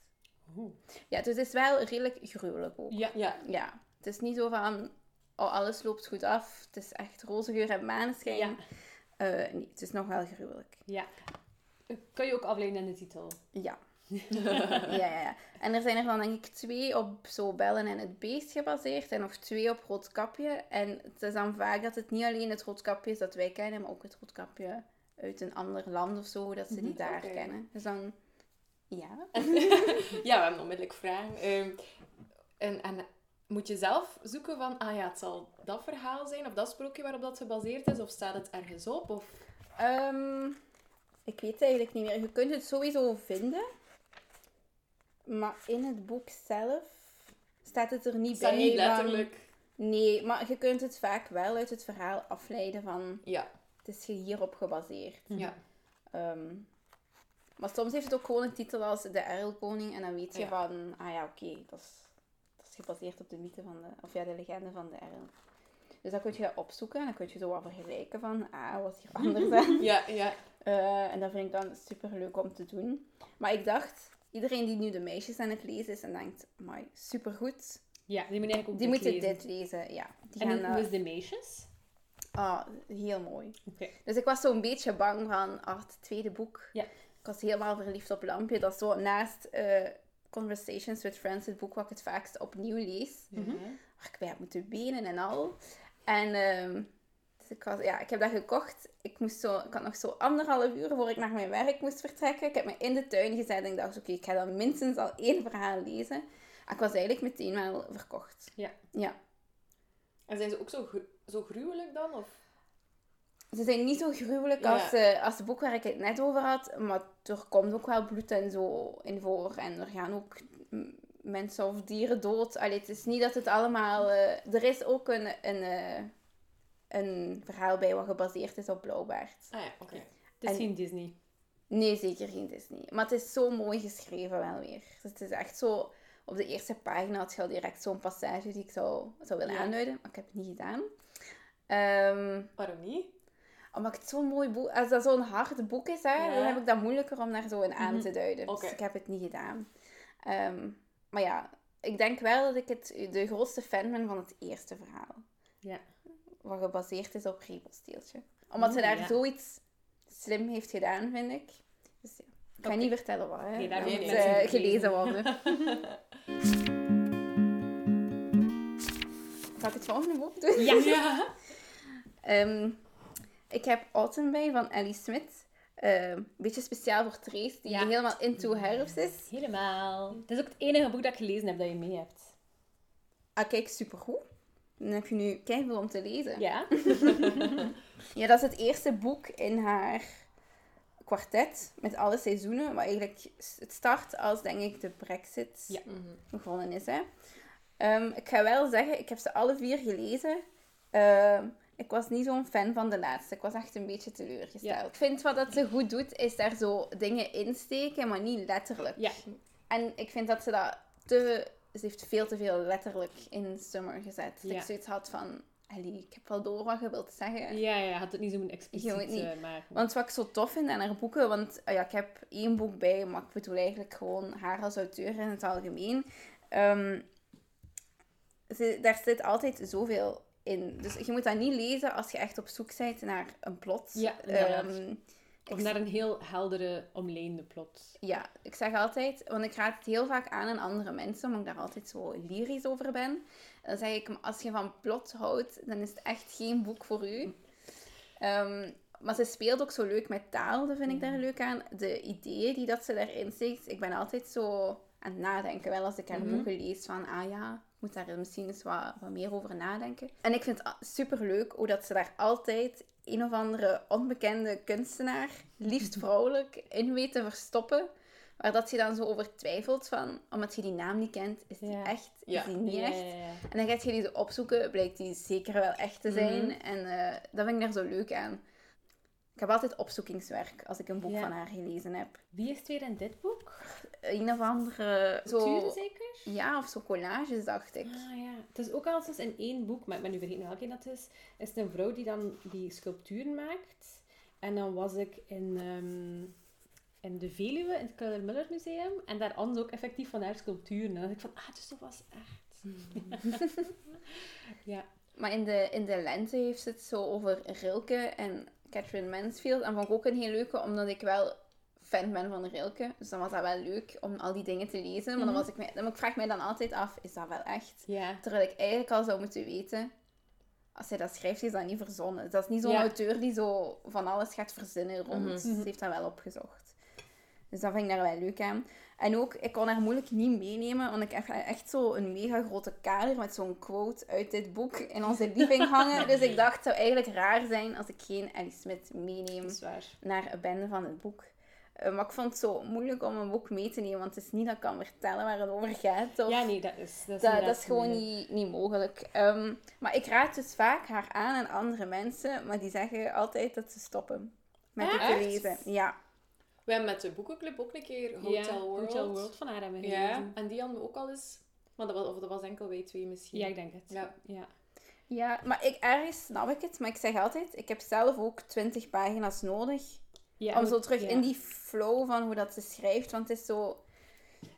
Oeh. Ja, dus het is wel redelijk gruwelijk ook. Ja. Ja. Ja, het is niet zo van... Oh, alles loopt goed af. Het is echt roze geur en maneschijn. Ja. Eh, nee, het is nog wel gruwelijk. Ja. Kan je ook afleiden in de titel. Ja. ja, ja, ja. En er zijn er dan denk ik twee op zo Bellen en het Beest gebaseerd en nog twee op Roodkapje. En het is dan vaak dat het niet alleen het Roodkapje is dat wij kennen, maar ook het Roodkapje uit een ander land of zo, dat ze die Mhm, daar kennen. Dus dan, ja. ja, we hebben onmiddellijk vragen. Ehm, en, en moet je zelf zoeken van, ah ja, het zal dat verhaal zijn, of dat sprookje waarop dat gebaseerd is, of staat het ergens op? Of... Ehm, ik weet het eigenlijk niet meer. Je kunt het sowieso vinden, maar in het boek zelf staat het er niet Het staat bij. niet van- letterlijk. Nee, maar je kunt het vaak wel uit het verhaal afleiden van, Ja, het is hierop gebaseerd. ja. Ehm, maar soms heeft het ook gewoon een titel als De Erlkoning. En dan weet je Ja. van, ah ja, oké, dat, is, dat is gebaseerd op de mythe van de, of ja, de legende van de Erl. Dus dan kun je dat opzoeken en dan kun je zo wat vergelijken van, ah, wat is hier anders aan? Ja, ja. Eh, en dat vind ik dan super leuk om te doen. Maar ik dacht, iedereen die nu de meisjes aan het lezen is en denkt, maar supergoed, Ja, die moet eigenlijk ook die dit moeten lezen. dit lezen. Ja, die En gaan, hoe eh, is de meisjes? ah, heel mooi. Oké. Dus ik was zo'n beetje bang van, ah, het tweede boek. Ja. Ik was helemaal verliefd op Lampje. Dat is zo naast eh, Conversations with Friends, het boek wat ik het vaakst opnieuw lees. Mhm. Waar ik heb moeten benen en al. En ehm, ik, was, ja, ik heb dat gekocht. Ik, moest zo, ik had nog zo anderhalf uur voor ik naar mijn werk moest vertrekken. Ik heb me in de tuin gezet en ik dacht, oké, ik ga dan minstens al één verhaal lezen. En ik was eigenlijk meteen wel verkocht. Ja. Ja. En zijn ze ook zo, zo gruwelijk dan? Of? Ze zijn niet zo gruwelijk Ja. als, eh, als het boek waar ik het net over had, maar er komt ook wel bloed en zo in voor. En er gaan ook mensen of dieren dood. Allee, het is niet dat het allemaal... eh, er is ook een, een, eh, een verhaal bij wat gebaseerd is op Blauwbaard. Ah ja, oké. Het is En- geen Disney. Nee, zeker geen Disney. Maar het is zo mooi geschreven wel weer. Dus het is echt zo... Op de eerste pagina had je al direct zo'n passage die ik zou, zou willen Ja. aanduiden. Maar ik heb het niet gedaan. Ehm, Waarom niet? omdat ik het zo'n mooi boek... Als dat zo'n hard boek is, hè, Ja. dan heb ik dat moeilijker om daar zo in aan Mhm. te duiden. Dus ik heb het niet gedaan. Ehm, maar ja, ik denk wel dat ik het, de grootste fan ben van het eerste verhaal. Ja. Wat gebaseerd is op Repelsteeltje. Omdat ze Oeh, daar ja. zoiets slim heeft gedaan, vind ik. Dus ja. Ik ga niet vertellen wat, hè. Nee, daar moet eh, gelezen lezen. worden. Zal ik het volgende boek doen? Ja. Ja. Ehm, ik heb Autumn bij van Ellie Smith. Ehm, een beetje speciaal voor Trace, die Ja. helemaal into herfst is. Helemaal. Het is ook het enige boek dat ik gelezen heb dat je mee hebt. Ah, kijk, supergoed. Dan heb je nu keihard om te lezen. Ja. Ja, dat is het eerste boek in haar kwartet met alle seizoenen. Maar eigenlijk, het start als, denk ik, de brexit Ja. Begonnen is. Hè. Ehm, ik ga wel zeggen, ik heb ze alle vier gelezen. Ehm, ik was niet zo'n fan van de laatste. Ik was echt een beetje teleurgesteld. Ja. Ik vind wat dat ze goed doet, is daar zo dingen insteken, maar niet letterlijk. Ja. En ik vind dat ze dat te... Ze heeft veel te veel letterlijk in Summer gezet. Dat Ja. ik zoiets had van... Ellie, ik heb wel door wat je wilt zeggen. Ja, ja, had het niet zo moeten expliciet niet. eh, maken. Want wat ik zo tof vind aan haar boeken, want ah ja, ik heb één boek bij, maar ik bedoel eigenlijk gewoon haar als auteur in het algemeen. Ehm, ze, daar zit altijd zoveel in. Dus je moet dat niet lezen als je echt op zoek bent naar een plot. Ja, inderdaad. Of naar een heel heldere, omlijnde plot. ja, ik zeg altijd, want ik raad het heel vaak aan aan andere mensen, omdat ik daar altijd zo lyrisch over ben. Dan zeg ik, als je van plot houdt, dan is het echt geen boek voor u. Ehm, maar ze speelt ook zo leuk met taal, dat vind ik daar leuk aan. De ideeën die dat ze daarin steekt. Ik ben altijd zo aan het nadenken, wel als ik haar Mhm. boeken lees, van ah ja, moet daar misschien eens wat, wat meer over nadenken. En ik vind het super leuk hoe dat ze daar altijd een of andere onbekende kunstenaar, liefst vrouwelijk, in weet te verstoppen. Waar dat je dan zo over twijfelt van, omdat je die naam niet kent, is die Ja. echt, Ja. is die niet Ja, echt? ja, ja. En dan gaat je die zo opzoeken, blijkt die zeker wel echt te zijn. Mhm. En eh, dat vind ik daar zo leuk aan. Ik heb altijd opzoekingswerk als ik een boek Ja. van haar gelezen heb. Wie is het weer in dit boek? Een of andere... Zo, zeker? ja, of zo collages, dacht ik. Ah ja. Het is ook al eens in één boek, maar ik ben nu vergeten welke dat is. Is het een vrouw die dan die sculpturen maakt. En dan was ik in, ehm, in de Veluwe, in het Keller Miller Museum. En daar ze ook effectief van haar sculpturen. En dan dacht ik van, ah, dus dat was echt. ja. Maar in de, in de lente heeft ze het zo over Rilke en Catherine Mansfield. En vond ik ook een heel leuke, omdat ik wel fan ben van Rilke. Dus dan was dat wel leuk om al die dingen te lezen. Maar dan was ik, mij, dan, ik vraag mij dan altijd af, is dat wel echt? Ja. Terwijl ik eigenlijk al zou moeten weten, als hij dat schrijft, is dat niet verzonnen. Dat is niet zo'n Ja. auteur die zo van alles gaat verzinnen rond. Mhm. Ze heeft dat wel opgezocht. Dus dat vind ik daar wel leuk aan. En ook, ik kon haar moeilijk niet meenemen, want ik heb echt zo een mega grote kader met zo'n quote uit dit boek in onze living hangen. Dus ik dacht, het zou eigenlijk raar zijn als ik geen Ellie Smith meeneem naar een bende van het boek. Eh, maar ik vond het zo moeilijk om een boek mee te nemen, want het is niet dat ik kan vertellen waar het over gaat. Of... Ja, nee, dat is... Dat is, Dat, is gewoon niet, niet mogelijk. Ehm, maar ik raad dus vaak haar aan aan andere mensen, maar die zeggen altijd dat ze stoppen met het te lezen. Ja. We hebben met de boekenclub ook een keer Hotel ja, World. Hotel World van haar hebben we Ja, gelezen. en die hadden we ook al eens... Maar dat was, of dat was enkel wij twee misschien. Ja, ik denk het. Ja. ja. ja, maar ik, ergens snap ik het, maar ik zeg altijd, ik heb zelf ook 20 pagina's nodig Ja, om zo terug ja. in die flow van hoe dat ze schrijft, want het is zo...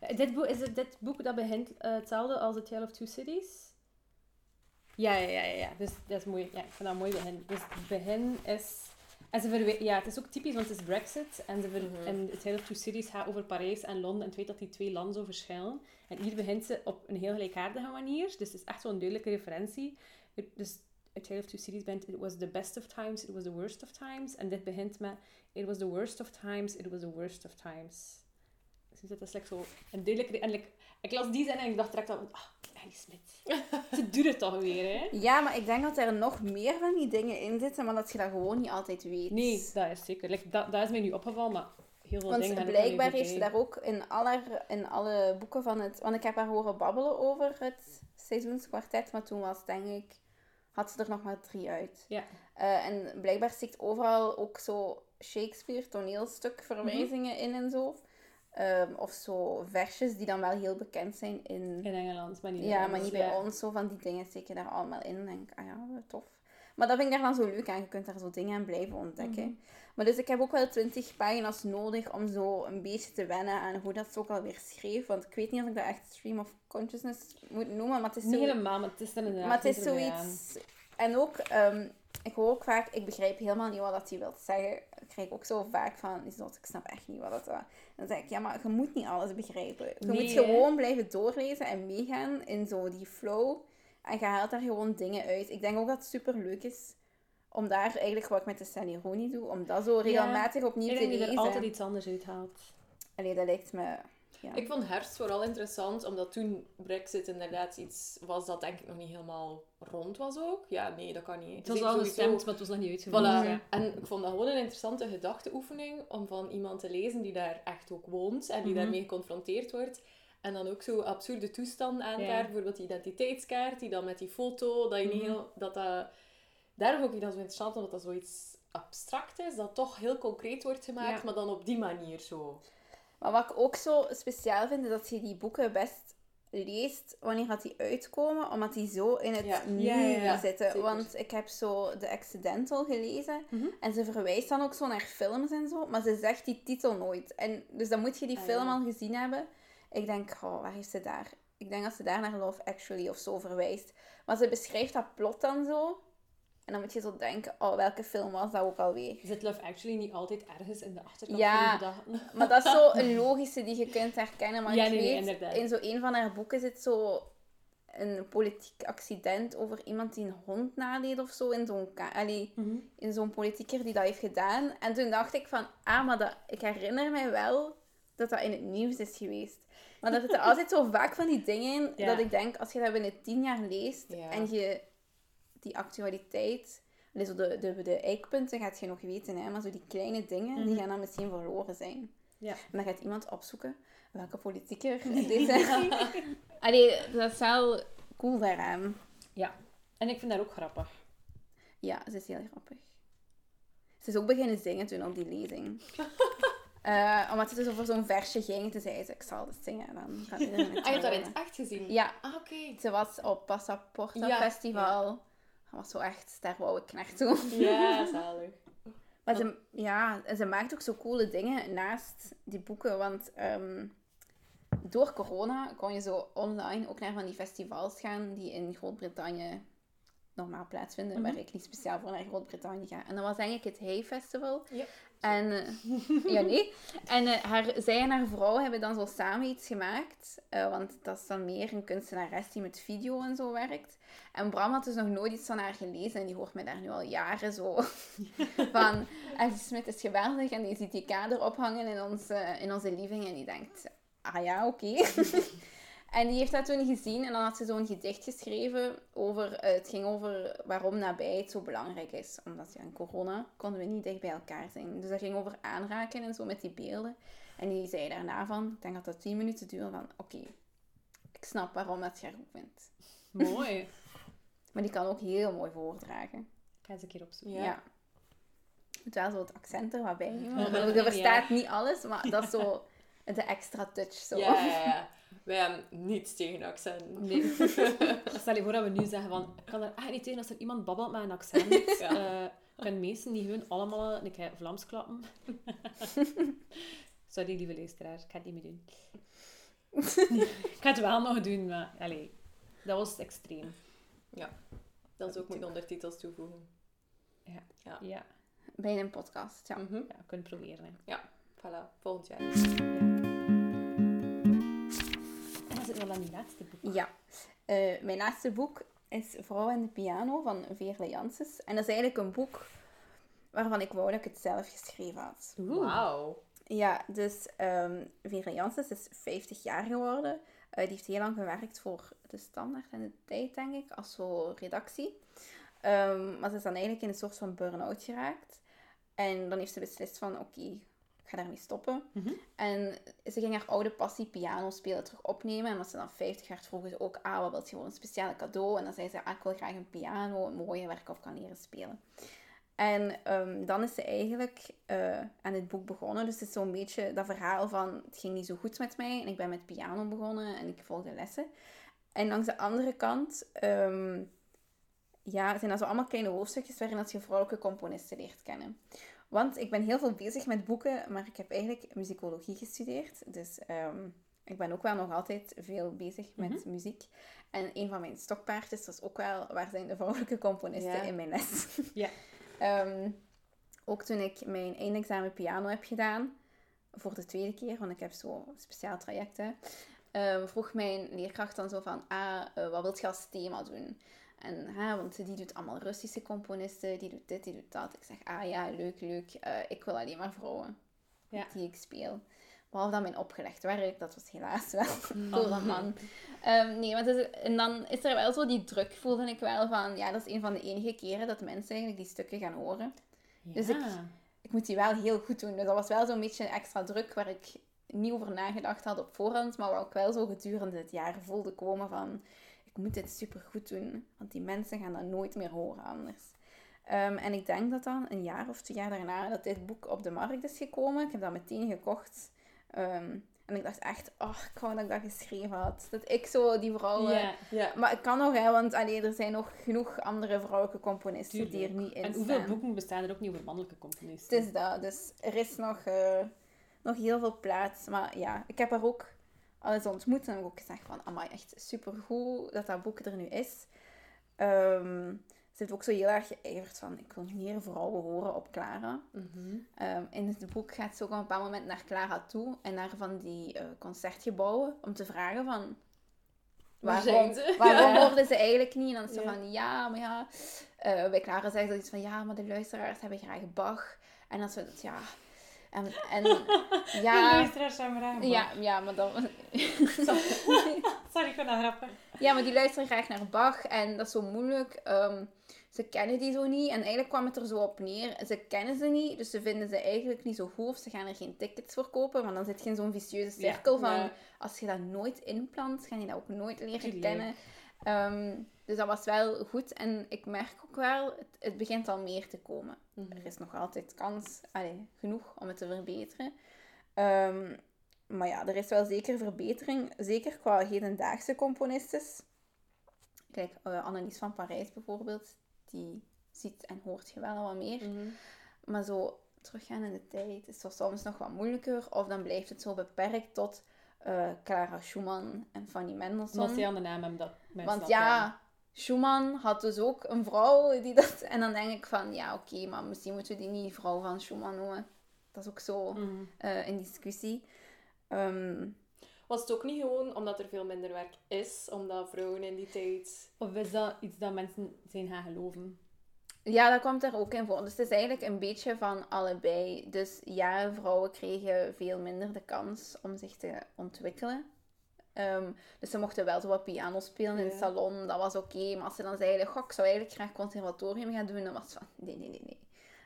Eh, Dit boek, is het dit boek dat begint eh, hetzelfde als The Tale of Two Cities? Ja, ja, ja, ja. ja. Dus dat is mooi. Ja, ik vind dat een mooi begin. Dus het begin is... En ze verwe- ja, het is ook typisch, want het is Brexit. En, ze ver- Mhm. en The Tale of Two Cities gaat over Parijs en Londen. En het weet dat die twee landen zo verschillen. En hier begint ze op een heel gelijkaardige manier. Dus het is echt zo'n duidelijke referentie. Het- Dus A Tale of Two Cities bent It was the best of times, it was the worst of times. En dit begint met It was the worst of times, it was the worst of times. Dus dat is like zo een duidelijke... En like, ik las die zin en ik dacht direct al, ah, Ellie Smith. Ze doet het toch weer, hè? Ja, maar ik denk dat er nog meer van die dingen in zitten, maar dat je dat gewoon niet altijd weet. Nee, dat is zeker. Like, dat, dat is mij nu opgevallen, maar heel veel Want dingen ook blijkbaar heeft ze daar ook in alle, in alle boeken van het... Want ik heb haar horen babbelen over het seizoenskwartet, maar toen was denk ik... Had ze er nog maar drie uit. Ja. Eh, en blijkbaar stikt overal ook zo Shakespeare toneelstuk verwijzingen in en zo. Ehm, of zo versjes die dan wel heel bekend zijn in... In Engeland, maar niet bij Ja, ons. maar niet bij Ja. ons. Zo van die dingen steken daar allemaal in. En denk ik, ah ja, tof. Maar dat vind ik daar dan zo leuk aan. Je kunt daar zo dingen aan blijven ontdekken. Mhm. Maar dus ik heb ook wel twintig pagina's nodig om zo een beetje te wennen aan hoe dat ze ook alweer schreef. Want ik weet niet of ik dat echt stream of consciousness moet noemen, maar het is zo... Niet helemaal, maar het is dan inderdaad Maar het is zoiets... En ook, ehm, ik hoor ook vaak, ik begrijp helemaal niet wat dat hij wil zeggen. Ik krijg ook zo vaak van, is dat, ik snap echt niet wat dat was. Dan zeg ik, ja, maar je moet niet alles begrijpen. Je Nee, moet hè? gewoon blijven doorlezen en meegaan in zo die flow. En je haalt daar gewoon dingen uit. Ik denk ook dat het super leuk is om daar eigenlijk wat ik met de Sally Rooney doe, om dat zo regelmatig opnieuw Ik te denk dat je lezen. er altijd iets anders uithaalt. Allee, dat lijkt me... Ja. Ik vond herfst vooral interessant, omdat toen Brexit inderdaad iets was dat denk ik nog niet helemaal rond was ook. Ja, nee, dat kan niet. Het was al gestemd, maar het was nog niet uitgevoerd. Voilà. Ja. En ik vond dat gewoon een interessante gedachteoefening om van iemand te lezen die daar echt ook woont en die Mhm. daarmee geconfronteerd wordt. En dan ook zo absurde toestanden aankaart, Ja. bijvoorbeeld die identiteitskaart, die dan met die foto, dat je niet Mhm. heel... Dat dat, daarom vond ik dat zo interessant, omdat dat zoiets abstract is, dat toch heel concreet wordt gemaakt, Ja. maar dan op die manier zo. Maar wat ik ook zo speciaal vind, is dat je die boeken best leest wanneer dat die uitkomen, omdat die zo in het Ja. nu Ja, zitten. Zeker. Want ik heb zo The Accidental gelezen Mhm. en ze verwijst dan ook zo naar films en zo, maar ze zegt die titel nooit. En dus dan moet je die Ah, film al gezien hebben. Ik denk, oh, waar heeft ze daar? Ik denk dat ze daar naar Love Actually of zo verwijst. Maar ze beschrijft dat plot dan zo. En dan moet je zo denken, oh, welke film was dat ook alweer? Zit Love Actually niet altijd ergens in de achterkant Ja. van je gedachten? Maar dat is zo een logische die je kunt herkennen. Maar Ja, ik nee, weet, in zo een van haar boeken zit zo een politiek accident over iemand die een hond nadeed of zo. In zo'n, Mhm. in zo'n politieker die dat heeft gedaan. En toen dacht ik van, ah, maar dat, ik herinner mij wel dat dat in het nieuws is geweest. Maar dat zitten altijd zo vaak van die dingen in, Ja. dat ik denk, als je dat binnen tien jaar leest Ja. en je die actualiteit, zo de, de, de eikpunten gaat je nog weten, hè, maar zo die kleine dingen, die Mhm. gaan dan misschien verloren zijn. Ja. En dan gaat iemand opzoeken welke politieker deze... Allee, dat is wel cool daaraan. Ja. En ik vind dat ook grappig. Ja, ze is heel grappig. Ze is ook beginnen zingen toen op die lezing. Eh, omdat het dus over zo'n versje ging. Toen zei ze, ik zal het zingen. Dan Ah, je hebt dat in het echt gezien? Ja, Ah, oké. ze was op Passaporta Ja, Festival. Dat was zo echt, daar wou ik naartoe. Ja, zalig. Maar ze, ja, en ze maakt ook zo coole dingen naast die boeken. Want ehm, door corona kon je zo online ook naar van die festivals gaan die in Groot-Brittannië normaal plaatsvinden. Waar ik niet speciaal voor naar Groot-Brittannië ga. En dat was eigenlijk het Hey Festival. En, eh, ja, nee. En eh, haar, zij en haar vrouw hebben dan zo samen iets gemaakt. eh, want dat is dan meer een kunstenares die met video en zo werkt. En Bram had dus nog nooit iets van haar gelezen. En die hoort mij daar nu al jaren zo van... Elsie Smit is geweldig. En die ziet die kader ophangen in, ons, eh, in onze living. En die denkt... Ah ja, oké. en die heeft dat toen gezien. En dan had ze zo'n gedicht geschreven over... eh, het ging over waarom nabijheid zo belangrijk is. Omdat ja, in corona konden we niet dicht bij elkaar zijn. Dus dat ging over aanraken en zo met die beelden. En die zei daarna van... Ik denk dat dat tien minuten duurde van... Oké, ik snap waarom dat je goed vindt. Mooi. Maar die kan ook heel mooi voordragen. Ik ga eens een keer opzoeken. Ja. Ja. Het wel zo het accent er wat bij. Je verstaat niet alles, maar dat is zo de extra touch. Zo. Ja, ja, ja. Wij hebben niets tegen accent. Nee. Stel je voor dat we nu zeggen van... Ik kan er echt niet tegen als er iemand babbelt met een accent. Ja. Eh, kunnen mensen die gewoon allemaal een keer Vlaams klappen. Sorry, lieve luisteraar. Ik ga het niet meer doen. ik ga het wel nog doen, maar... Allee, dat was extreem. Dat is ook met ondertitels toevoegen. Ja, Bij een podcast, ja. Mhm. ja we kunnen proberen. Hè. Voilà, volgend jaar. Zit wel aan die laatste boek. Ja. Eh, mijn laatste boek is Vrouw en de Piano van Veerle Janssens. En dat is eigenlijk een boek waarvan ik wou dat ik het zelf geschreven had. Wauw. Ja, dus ehm Veerle Janssens is 50 jaar geworden. Eh, die heeft heel lang gewerkt voor de Standaard en de Tijd, denk ik, als zo redactie. Ehm, maar ze is dan eigenlijk in een soort van burn-out geraakt. En dan heeft ze beslist van, oké, ik ga daarmee stoppen. Mhm. En ze ging haar oude passie piano spelen terug opnemen. En als ze dan 50 werd, vroegen ze ook, ah, wat wil je gewoon een speciale cadeau? En dan zei ze, ah, ik wil graag een piano, een mooie waar ik op kan leren spelen. En ehm, dan is ze eigenlijk eh, aan het boek begonnen. Dus het is zo'n beetje dat verhaal van, het ging niet zo goed met mij. En ik ben met piano begonnen en ik volgde lessen. En langs de andere kant ehm, ja, zijn dat zo allemaal kleine hoofdstukjes waarin dat je vrouwelijke componisten leert kennen. Want ik ben heel veel bezig met boeken, maar ik heb eigenlijk muzikologie gestudeerd. Dus ehm, ik ben ook wel nog altijd veel bezig met muziek. En een van mijn stokpaardjes was ook wel, waar zijn de vrouwelijke componisten Ja. in mijn les? Ja. Ehm, ook toen ik mijn eindexamen piano heb gedaan, voor de tweede keer, want ik heb zo speciaal trajecten, ehm, vroeg mijn leerkracht dan zo van, ah, eh, wat wilt je als thema doen? En, hè, want die doet allemaal Russische componisten, die doet dit, die doet dat. Ik zeg, ah ja, leuk, leuk. Eh, ik wil alleen maar vrouwen Ja. die ik speel. Behalve dan mijn opgelegd werk, dat was helaas wel door een man. Ehm, nee, maar is- en dan is er wel zo die druk, voelde ik wel van, ja, dat is een van de enige keren dat mensen eigenlijk die stukken gaan horen. Dus ik-. Ik moet die wel heel goed doen. Dus dat was wel zo'n beetje extra druk waar ik niet over nagedacht had op voorhand, maar wat ik wel zo gedurende het jaar voelde komen van, ik moet dit super goed doen, want die mensen gaan dat nooit meer horen anders. Ehm, en ik denk dat dan een jaar of twee jaar daarna dat dit boek op de markt is gekomen. Ik heb dat meteen gekocht. Ehm, en ik dacht echt, oh, ik wou dat ik dat geschreven had. Dat ik zo die vrouwen... Ja. Ja. Maar ik kan nog, hè, want allee, er zijn nog genoeg andere vrouwelijke componisten die er niet in En hoeveel staan. boeken bestaan er ook niet over mannelijke componisten? Het is dat. Dus er is nog, eh, nog heel veel plaats. Maar ja, ik heb haar ook al eens ontmoet. En heb ik ook gezegd van, amai, echt supergoed dat dat boek er nu is. Ehm, ze heeft ook zo heel erg geijverd van, ik wil meer vrouwen horen op Clara. Mhm. Ehm, in het boek gaat ze ook op een bepaald moment naar Clara toe. En naar van die eh, concertgebouwen. Om te vragen van... Waar Waarom, ze? waarom Ja. worden ze eigenlijk niet? En dan is ze Ja. van, ja, maar ja... eh, bij Clara zegt ze iets van, ja, maar de luisteraars hebben graag Bach. En dan ze dat, ja... En, en De ja... luisteraars zijn maar Ja, ja, maar dan... Sorry, ik vind dat grappig. Ja, maar die luisteren graag naar Bach en dat is zo moeilijk. Ehm, ze kennen die zo niet en eigenlijk kwam het er zo op neer. Ze kennen ze niet, dus ze vinden ze eigenlijk niet zo goed of ze gaan er geen tickets voor kopen. Want dan zit je in zo'n vicieuze Ja, cirkel van ja. als je dat nooit inplant, ga je dat ook nooit leren Tuurlijk. kennen. Ehm, dus dat was wel goed en ik merk ook wel, het, het begint al meer te komen. Mhm. Er is nog altijd kans, allee, genoeg om het te verbeteren. Ehm, maar ja, er is wel zeker verbetering. Zeker qua hedendaagse componistes. Kijk, eh, Annelies van Parijs bijvoorbeeld. Die ziet en hoort je wel wat meer. Mhm. Maar zo teruggaan in de tijd is zo soms nog wat moeilijker. Of dan blijft het zo beperkt tot eh, Clara Schumann en Fanny Mendelssohn. Omdat ze aan de naam hebben dat mensen Want dat ja, Schumann had dus ook een vrouw die dat... En dan denk ik van, ja oké, maar misschien moeten we die niet vrouw van Schumann noemen. Dat is ook zo eh, in discussie. Ehm, Was het ook niet gewoon omdat er veel minder werk is, omdat vrouwen in die tijd... Of is dat iets dat mensen zijn gaan geloven? ja, dat komt er ook in voor. Dus het is eigenlijk een beetje van allebei. Dus ja, vrouwen kregen veel minder de kans om zich te ontwikkelen. Ehm, dus ze mochten wel zo wat piano spelen in het salon, dat was oké. Maar als ze dan zeiden, goh, ik zou eigenlijk graag conservatorium gaan doen, dan was het van, nee, nee, nee, nee.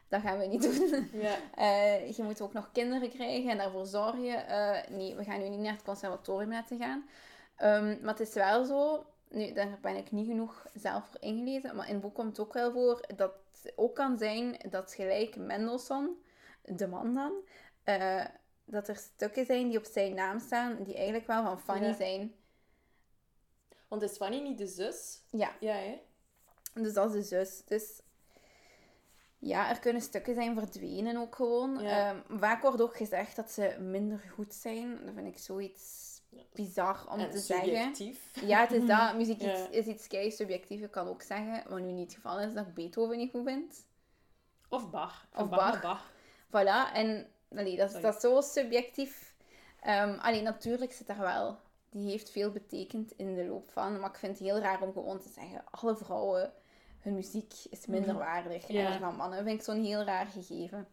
Dat gaan we niet doen. Ja. Eh, je moet ook nog kinderen krijgen en daarvoor zorgen. Eh, nee, we gaan nu niet naar het conservatorium laten gaan. Ehm, maar het is wel zo, nu, daar ben ik niet genoeg zelf voor ingelezen, maar in het boek komt het ook wel voor dat het ook kan zijn dat gelijk Mendelssohn, de man dan, eh, dat er stukken zijn die op zijn naam staan, die eigenlijk wel van Fanny Ja. zijn. Want is Fanny niet de zus? Ja, Ja, hè? dus dat is de zus. Dus ja, er kunnen stukken zijn verdwenen ook gewoon. Ja. Ehm, vaak wordt ook gezegd dat ze minder goed zijn. Dat vind ik zoiets bizar om en te zeggen. subjectief. Ja, het is dat. Muziek Ja. is, is iets kei subjectief. Ik kan ook zeggen, wat nu niet het geval is, dat ik Beethoven niet goed vind. Of Bach. Of Of Bach. Bach. Voilà. En allee, dat, is, dat is zo subjectief. Ehm alleen natuurlijk zit daar wel... Die heeft veel betekend in de loop van. Maar ik vind het heel raar om gewoon te zeggen... Alle vrouwen, hun muziek is minder Mhm. waardig. Ja. En die van mannen vind ik zo'n heel raar gegeven.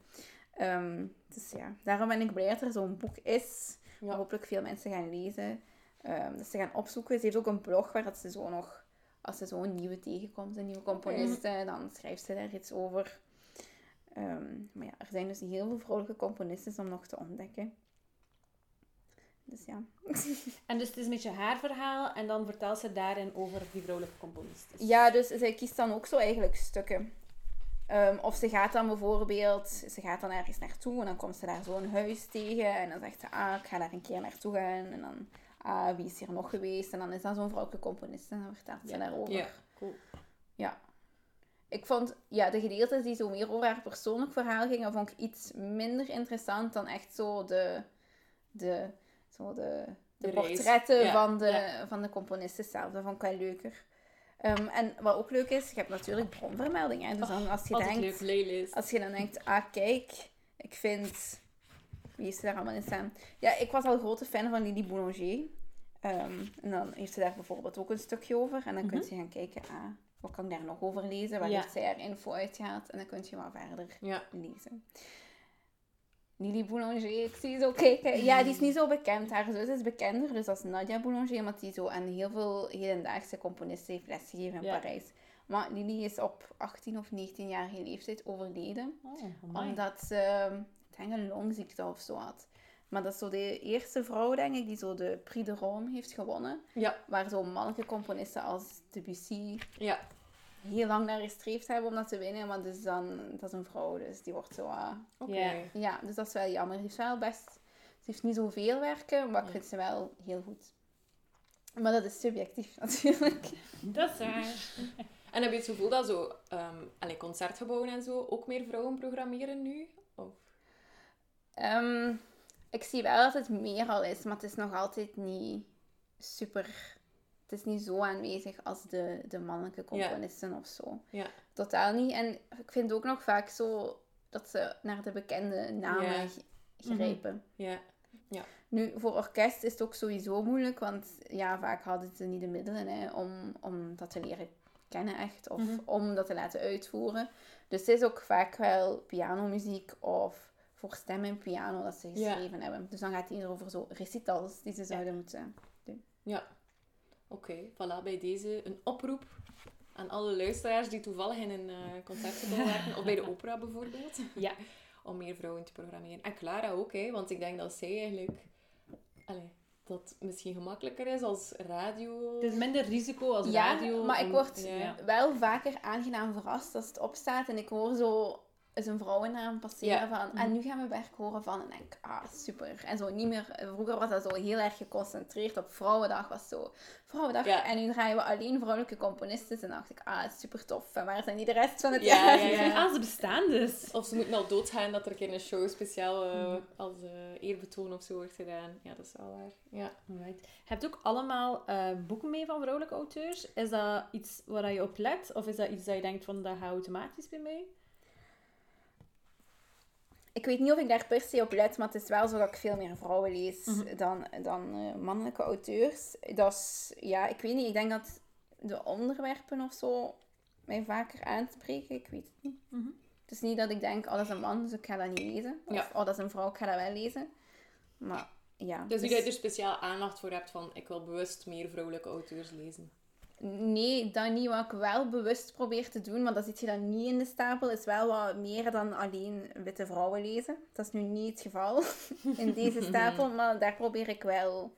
Ehm, dus ja, daarom ben ik blij dat er zo'n boek is. Ja. Waar hopelijk veel mensen gaan lezen. Ehm, dat ze gaan opzoeken. Ze heeft ook een blog waar dat ze zo nog... Als ze zo een nieuwe tegenkomt, een nieuwe componiste, dan schrijft ze daar iets over. Ehm, maar ja, er zijn dus heel veel vrouwelijke componisten om nog te ontdekken. Dus ja. En dus het is een beetje haar verhaal en dan vertelt ze daarin over die vrouwelijke componisten. Ja, dus zij kiest dan ook zo eigenlijk stukken. Ehm, of ze gaat dan bijvoorbeeld, ze gaat dan ergens naartoe en dan komt ze daar zo'n huis tegen en dan zegt ze, ah, ik ga daar een keer naartoe gaan. En dan, ah, wie is hier nog geweest? En dan is dat zo'n vrouwelijke componist en dan vertelt ze Ja. daarover. Ja, cool. Ik vond, ja, de gedeeltes die zo meer over haar persoonlijk verhaal gingen, vond ik iets minder interessant dan echt zo de, de, zo de, de, portretten Ja, van, de, ja. van de componisten zelf. Dat vond ik wel leuker. Ehm, en wat ook leuk is, je hebt natuurlijk bronvermeldingen. Dus dan als je denkt, leuk, als je dan denkt, ah kijk, ik vind... Wie is er allemaal in staan? Ja, ik was al grote fan van Lily Boulanger. Ehm, en dan heeft ze daar bijvoorbeeld ook een stukje over. En dan kun je gaan kijken, ah, wat kan ik daar nog over lezen? Waar Ja. heeft zij haar info uitgehaald? En dan kun je wat verder Ja. lezen. Lily Boulanger, ik zie zo kijken. Ja, die is niet zo bekend. Haar zus is bekender, dus dat is Nadia Boulanger, omdat die zo aan heel veel hedendaagse componisten heeft lesgegeven in Ja. Parijs. Maar Lily is op 18 of 19-jarige leeftijd overleden Oh, omdat ze, ik denk een longziekte of zo had. Maar dat is zo de eerste vrouw, denk ik, die zo de Prix de Rome heeft gewonnen. Ja. Waar zo mannelijke componisten als Debussy, Ja. Heel lang naar gestreefd hebben om dat te winnen. Maar dus dan, dat is een vrouw, dus die wordt zo... ah, Oké. Ja. ja, dus dat is wel jammer. Ze heeft wel best... Ze heeft niet zoveel werken, maar ik vind ze wel heel goed. Maar dat is subjectief natuurlijk. Dat is waar. En heb je het gevoel dat zo, ehm allee, concertgebouwen en zo ook meer vrouwen programmeren nu? Of? Ehm, ik zie wel dat het meer al is, maar het is nog altijd niet super... Het is niet zo aanwezig als de, de mannelijke componisten of zo. Ja. Totaal niet. En ik vind ook nog vaak zo dat ze naar de bekende namen Ja. g- grijpen. Ja. Nu, voor orkest is het ook sowieso moeilijk, want ja, vaak hadden ze niet de middelen hè, om, om dat te leren kennen echt, of Mhm. om dat te laten uitvoeren. Dus het is ook vaak wel pianomuziek of voor stem en piano dat ze Ja. geschreven hebben. Dus dan gaat het hier over zo recitals die ze zouden moeten... Oké, voilà, bij deze een oproep aan alle luisteraars die toevallig in een eh concertgebouw werken, of bij de opera bijvoorbeeld, Ja. om meer vrouwen te programmeren. En Clara ook, hè, want ik denk dat zij eigenlijk... Allee, dat misschien gemakkelijker is als radio... Het is minder risico als Ja, radio. maar ik word ja. wel vaker aangenaam verrast als het opstaat en ik hoor zo een vrouwennaam passeren Ja. van en nu gaan we werk horen van en denk ah super en zo niet meer vroeger was dat zo heel erg geconcentreerd op vrouwendag was zo vrouwendag Ja. en nu draaien we alleen vrouwelijke componisten en dacht ik ah super tof en waar zijn die de rest van het Ja, jaar ja, ja. Ah, ze bestaan dus. Of ze moeten al doodgaan dat er een keer een show speciaal eh, als eh, eerbetoon of zo wordt gedaan. Ja, dat is wel waar. Ja. Alright. Je hebt ook allemaal eh, boeken mee van vrouwelijke auteurs. Is dat iets waar je op let? Of is dat iets dat je denkt van, dat gaat automatisch bij mij? Ik weet niet of ik daar per se op let, maar het is wel zo dat ik veel meer vrouwen lees Mhm. dan, dan eh, mannelijke auteurs. Dat is, ja, ik weet niet, ik denk dat de onderwerpen of zo mij vaker aanspreken. Ik weet het niet. Mhm. Het is niet dat ik denk, oh, dat is een man, dus ik ga dat niet lezen. Of, Ja. oh, dat is een vrouw, ik ga dat wel lezen. Maar, ja. Dus niet dat je er speciaal aandacht voor hebt van ik wil bewust meer vrouwelijke auteurs lezen. Nee, dat niet. Wat ik wel bewust probeer te doen, maar dat zit je dan niet in de stapel, is wel wat meer dan alleen witte vrouwen lezen. Dat is nu niet het geval in deze stapel, maar daar probeer ik wel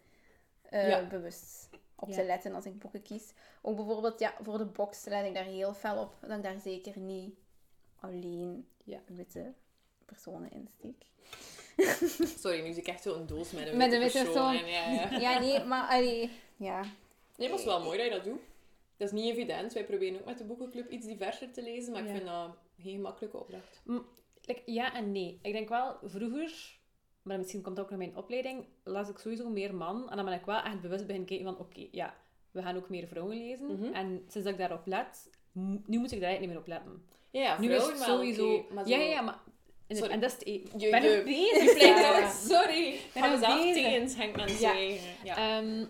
eh, Ja. bewust op Ja. te letten als ik boeken kies. Ook bijvoorbeeld, ja, voor de box let ik daar heel fel op, dat ik daar zeker niet alleen Ja. witte personen in steek. Sorry, nu zie ik echt zo een doos met een Met witte een witte persoon. persoon. En ja, ja. Ja, nee, maar allee, ja. Nee, maar het is wel mooi dat je dat doet. Dat is niet evident. Wij proberen ook met de boekenclub iets diverser te lezen, maar Ja. ik vind dat geen gemakkelijke opdracht. Like, ja en nee. Ik denk wel, vroeger, maar misschien komt dat ook naar mijn opleiding, las ik sowieso meer man. En dan ben ik wel echt bewust beginnen kijken van, oké, ja, we gaan ook meer vrouwen lezen. Mhm. En sinds dat ik daarop let, nu moet ik daar eigenlijk niet meer op letten. Ja, nu is het sowieso... maar zo- Ja, ja, maar... En, dat is het... e- Je- Ik ben je- bezig. Je Sorry. Ik ga mezelf hangt Ja. Ja. Ehm,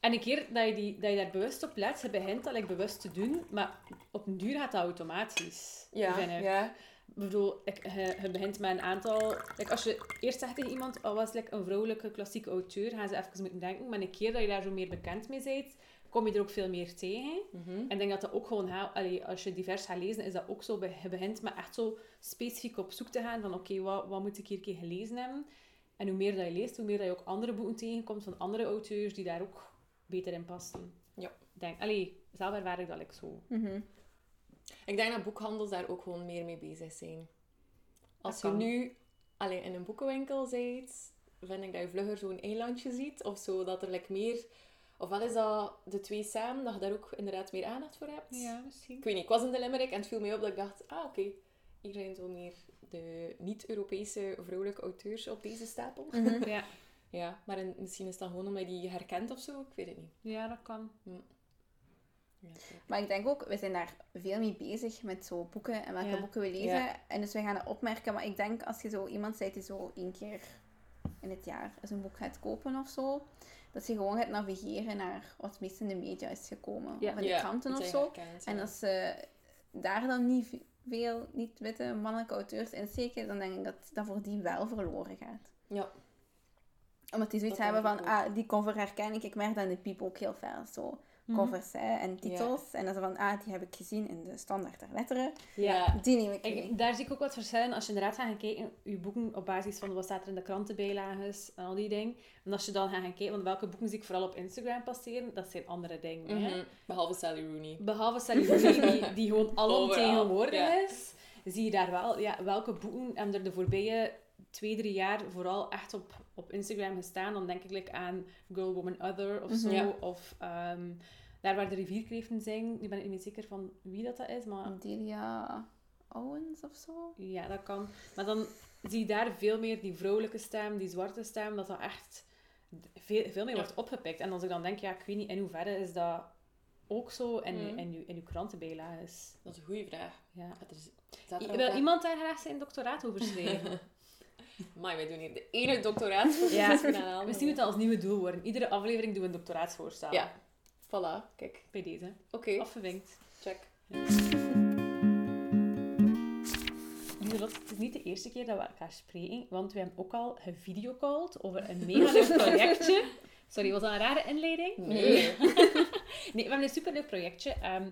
en een keer dat je, die, dat je daar bewust op let, je begint dat like, bewust te doen, maar op een duur gaat dat automatisch. ja, vind ik. ja. Ik bedoel, ik, je, je begint met een aantal... Like, als je eerst zegt tegen iemand, oh, was like, een vrouwelijke klassieke auteur, gaan ze even moeten denken. Maar een keer dat je daar zo meer bekend mee bent, kom je er ook veel meer tegen. Mhm. En ik denk dat dat ook gewoon... allee, als je divers gaat lezen, is dat ook zo. Je begint met echt zo specifiek op zoek te gaan van, oké, wat, wat moet ik hier een keer gelezen hebben? En hoe meer dat je leest, hoe meer dat je ook andere boeken tegenkomt van andere auteurs die daar ook beter in passen. Ja. Denk, allee, zelf ervaar ik dat ik zo. Mhm. Ik denk dat boekhandels daar ook gewoon meer mee bezig zijn. Als je nu alleen in een boekenwinkel bent, vind ik dat je vlugger zo'n eilandje ziet. Of zo, dat er like meer... Of wat is dat, de twee samen, dat je daar ook inderdaad meer aandacht voor hebt? misschien. Ik weet niet, ik was in de Limerick en het viel mij op dat ik dacht, ah oké, hier zijn zo meer de niet-Europese vrouwelijke auteurs op deze stapel. Mhm. Ja. Ja, maar in- misschien is dat gewoon omdat je die herkent of zo, ik weet het niet. ja, dat kan. Ja, oké. Maar ik denk ook, we zijn daar veel mee bezig met zo boeken en welke Ja. boeken we lezen. Ja. En dus we gaan dat opmerken. Maar ik denk als je zo iemand bent die zo één keer in het jaar eens een boek gaat kopen of zo, dat je gewoon gaat navigeren naar wat het meest in de media is gekomen. Of in de Ja, kranten of zo. En als ze daar dan niet veel niet-witte mannelijke auteurs in steken, dan denk ik dat dat voor die wel verloren gaat. Ja. Omdat die zoiets Dat hebben van, ah, die cover herken ik. Ik merk dat in de piep ook heel veel. Zo covers hè, en titels. En dan zo van, ah, die heb ik gezien in de standaard der letteren. Ja. Die neem ik. Ik, daar zie ik ook wat verschillen als je inderdaad gaat gaan kijken, je boeken op basis van wat staat er in de krantenbijlages en al die dingen. En als je dan gaat gaan kijken, want welke boeken zie ik vooral op Instagram passeren, dat zijn andere dingen. hè. Mhm. Behalve Sally Rooney. Behalve Sally Rooney, die, die gewoon alomtegenwoordig ja. is, zie je daar wel ja, welke boeken hebben er de voorbije twee, drie jaar vooral echt op, op Instagram gestaan. Dan denk ik like, aan Girl, Woman, Other of zo. Ja. Of ehm, daar waar de rivierkreeften zijn. Nu ben ik niet meer zeker van wie dat, dat is, maar Delia Owens of zo. ja, dat kan. Maar dan zie je daar veel meer die vrouwelijke stem, die zwarte stem, dat dat echt veel, veel meer Ja. wordt opgepikt. En als ik dan denk, ja, ik weet niet in hoeverre is dat ook zo in, Mhm. in, uw, in uw krantenbijlages. Dat is een goede vraag. Ja. Is- I- Wil iemand daar graag zijn doctoraat over schrijven? Amai, wij doen hier de ene doctoraatsvoorstel Ja. na andere. Misschien moet dat als nieuwe doel worden. Iedere aflevering doen we een doctoraatsvoorstel. Ja. Voilà, kijk. Bij deze. Oké, Afgevinkt. check. Lieselot, het is niet de eerste keer dat we elkaar spreken, want we hebben ook al gevideocalled over een mega leuk projectje. Sorry, was dat een rare inleiding? Nee. Nee, we hebben een superleuk projectje. Ehm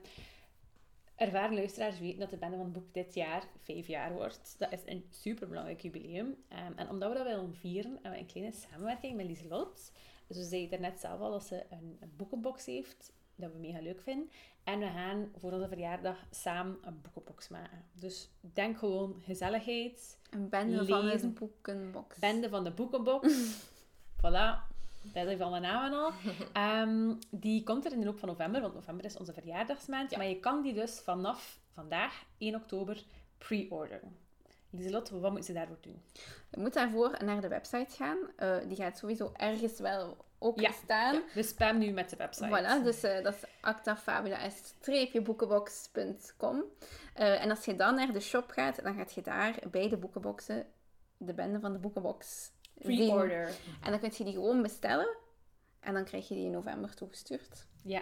ervaren luisteraars weten dat de Bende van het Boek dit jaar vijf jaar wordt. Dat is een superbelangrijk jubileum. Ehm, en omdat we dat willen vieren, hebben we een kleine samenwerking met Lieselot. Dus ze zei daarnet zelf al dat ze een, een boekenbox heeft, dat we mega leuk vinden. En we gaan voor onze verjaardag samen een boekenbox maken. Dus denk gewoon gezelligheid, Een bende van een boekenbox. Bende van de Boekenbox. voilà. Dat is van de namen al. Ehm, die komt er in de loop van november, want november is onze verjaardagsmaand. Ja. Maar je kan die dus vanaf vandaag, 1 oktober, pre-orderen. Lieselot, wat moet ze daarvoor doen? Je moet daarvoor naar de website gaan. Eh, die gaat sowieso ergens wel ook Ja, staan. Dus spam nu met de website. Voilà, dus eh, dat is actafabula-boekenbox.com. Eh, en als je dan naar de shop gaat, dan gaat je daar bij de boekenboxen de bende van de boekenbox. Pre-order. En dan kun je die gewoon bestellen. En dan krijg je die in november toegestuurd. Ja.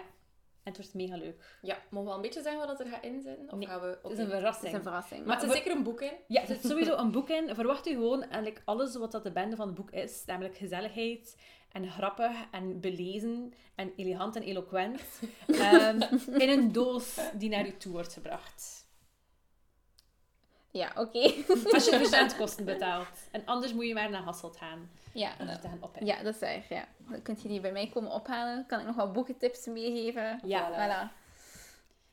En het wordt mega leuk. Ja, mogen we al een beetje zeggen wat er gaat in zitten? Of Nee, gaan we... Het is een Het verrassing. is een verrassing. Maar er zit we- zeker een boek in. Ja, er zit sowieso een boek in. Verwacht u gewoon eigenlijk alles wat dat de bende van het boek is. Namelijk gezelligheid en grappig en belezen en elegant en eloquent. ehm, in een doos die naar u toe wordt gebracht. Ja, oké. Als je verzendkosten betaalt. En anders moet je maar naar Hasselt gaan ja, om te gaan oppikken. ja, dat is waar. Ja. Dan kun je die bij mij komen ophalen. Kan ik nog wat boekentips meegeven. Ja. Voilà.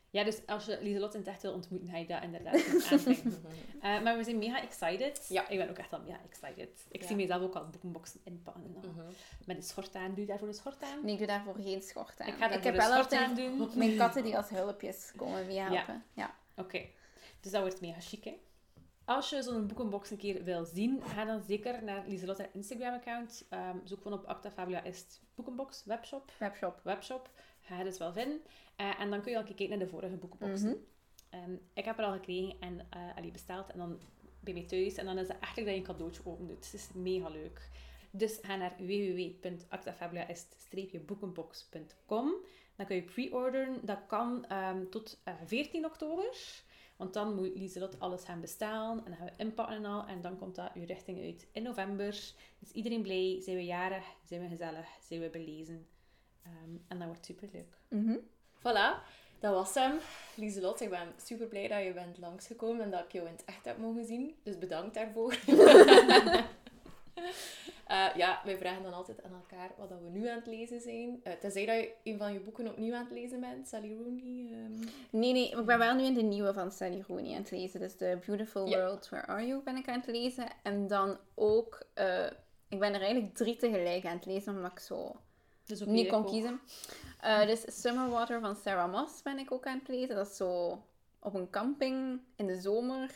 Ja, dus als je Lieselot in het echt wil ontmoeten, ga je dat inderdaad aandenken. Eh, maar we zijn mega excited. Ja. Ik ben ook echt al mega excited. Ik Ja. zie mezelf ook al boekenboxen inpakken. en al. Mhm. Met een schort aan. Doe je daarvoor een schort aan? Nee, ik doe daarvoor geen schort aan. Ik ga daarvoor heb een wel altijd aan doen. mijn katten die als hulpjes komen meehelpen. Ja. Oké, dus dat wordt mega chic, hè? Als je zo'n boekenbox een keer wil zien, ga dan zeker naar Lieselot haar Instagram-account. Ehm, zoek gewoon op Acta Fabula is het boekenbox, webshop, Webshop. webshop. Ga je dus wel vinden. Eh, en dan kun je al kijken naar de vorige boekenboxen. Mhm. Ik heb er al gekregen en uh, allee, besteld en dan bij mij thuis. En dan is het eigenlijk dat je een cadeautje open doet. Het is mega leuk. Dus ga naar www.actafabula-boekenbox.com. Dan kun je pre-orderen. Dat kan ehm, tot eh, 14 oktober. Want dan moet Lieselot alles gaan bestellen. En dan gaan we inpakken en al. En dan komt dat uw richting uit in november. Is iedereen blij? Zijn we jarig? Zijn we gezellig? Zijn we belezen? Ehm, en dat wordt super leuk. Mhm. Voilà, dat was hem. Lieselot, ik ben super blij dat je bent langsgekomen en dat ik jou in het echt heb mogen zien. Dus bedankt daarvoor. Eh, ja, wij vragen dan altijd aan elkaar wat dat we nu aan het lezen zijn. Eh tenzij dat je een van je boeken opnieuw aan het lezen bent, Sally Rooney. ehm. Nee, nee, ik ben wel nu in de nieuwe van Sally Rooney aan het lezen. Dus The Beautiful Ja. World, Where Are You ben ik aan het lezen. En dan ook, eh, ik ben er eigenlijk drie tegelijk aan het lezen, omdat ik zo Dus ook niet kon ook- kiezen. Dus Summer Water van Sarah Moss ben ik ook aan het lezen. Dat is zo op een camping in de zomer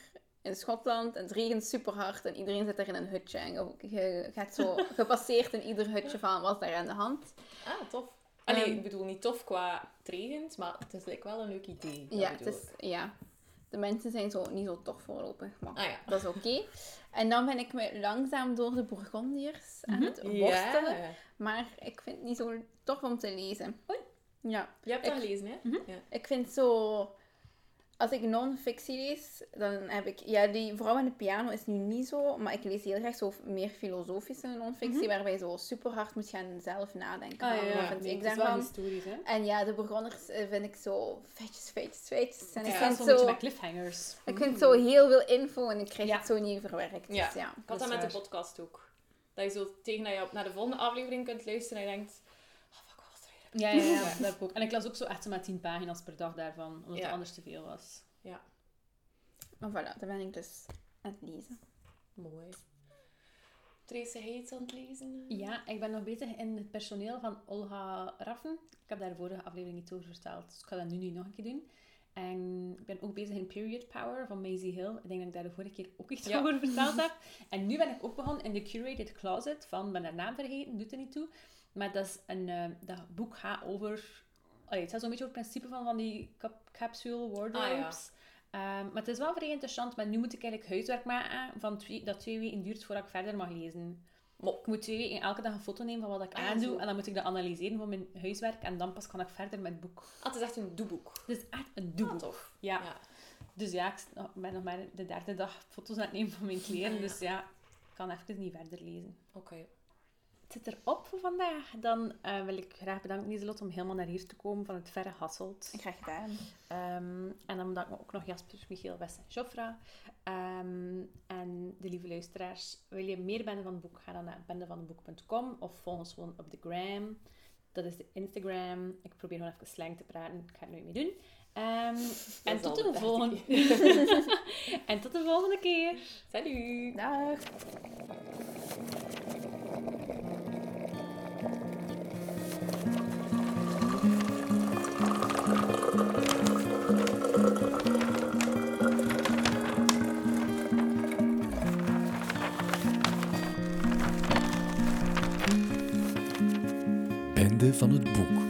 in Schotland. En het regent super hard en iedereen zit er in een hutje. En je, gaat zo gepasseerd in ieder hutje van wat daar aan de hand. Ah, tof. Allee, Ehm. ik bedoel niet tof qua regent, maar het is like wel een leuk idee. Ja, het is, ja, de mensen zijn zo niet zo tof voorlopig, maar Ah ja. dat is oké. En dan ben ik me langzaam door de Bourgondiërs aan het Ja. worstelen. Maar ik vind het niet zo tof om te lezen. Oei. Ja, Je hebt Ik- dat gelezen, hè? Mhm. Ja. ik vind zo... Als ik non-fictie lees, dan heb ik... Ja, die vrouw in de piano is nu niet zo, maar ik lees heel graag zo meer filosofische non-fictie, waarbij je zo super hard moet gaan zelf nadenken. Ah, ja, ja. vind Nee, ik het is wel historisch, hè? En ja, de begonners eh, vind ik zo feitjes, feitjes, feitjes. En Het ik is vind wel zo'n beetje zo... met cliffhangers. Ik vind zo heel veel info en ik krijg Ja. het zo niet verwerkt. Ja. Dus ja. Ik had Dat met de podcast ook. Dat je zo tegen dat je op- naar de volgende aflevering kunt luisteren en je denkt... Oh, fuck, wat was er weer? Ja, ja, ja, dat heb ik ook. En ik las ook zo echt maar tien pagina's per dag daarvan, omdat Ja. het anders te veel was. Maar voilà, dan ben ik dus aan het lezen. Mooi. Trace, iets aan het lezen? Ja, ik ben nog bezig in het personeel van Olga Raffen. Ik heb daar de vorige aflevering niet over verteld, dus ik ga dat nu, nu nog een keer doen. En ik ben ook bezig in Period Power van Maisie Hill. Ik denk dat ik daar de vorige keer ook iets Ja. over verteld heb. En nu ben ik ook begonnen in The Curated Closet van, ik ben haar naam vergeten, doet er niet toe. Maar dat is een, eh, dat boek gaat over, allee, het gaat zo'n beetje over het principe van, van die cap capsule wardrobes. Ehm, maar het is wel vrij interessant, maar nu moet ik eigenlijk huiswerk maken van twee, dat twee weken duurt voordat ik verder mag lezen. Ik moet twee weken elke dag een foto nemen van wat ik Ah, aandoe zo. en dan moet ik dat analyseren van mijn huiswerk en dan pas kan ik verder met het boek. Ah, het is echt een doeboek. Het is echt een Ah, doeboek. tof. Ja. Ja. Dus ja, ik ben nog maar de derde dag foto's aan het nemen van mijn kleren, Ah, ja. dus ja, ik kan even niet verder lezen. Oké. Zit erop voor vandaag. Dan eh, wil ik graag bedanken, Lieselot, om helemaal naar hier te komen van het verre Hasselt. Graag gedaan. Ehm, en dan bedank ik ook nog Jasper, Michiel, Wes en Jofra. Ehm, en de lieve luisteraars, wil je meer Bende van het Boek, ga dan naar bendevanhetboek.com of volg ons gewoon op de gram. Dat is de Instagram. Ik probeer gewoon even slang te praten. Ik ga het nooit meer doen. Ehm, en, tot de de volgende... en tot de volgende keer. Salut! Dag. Van het boek.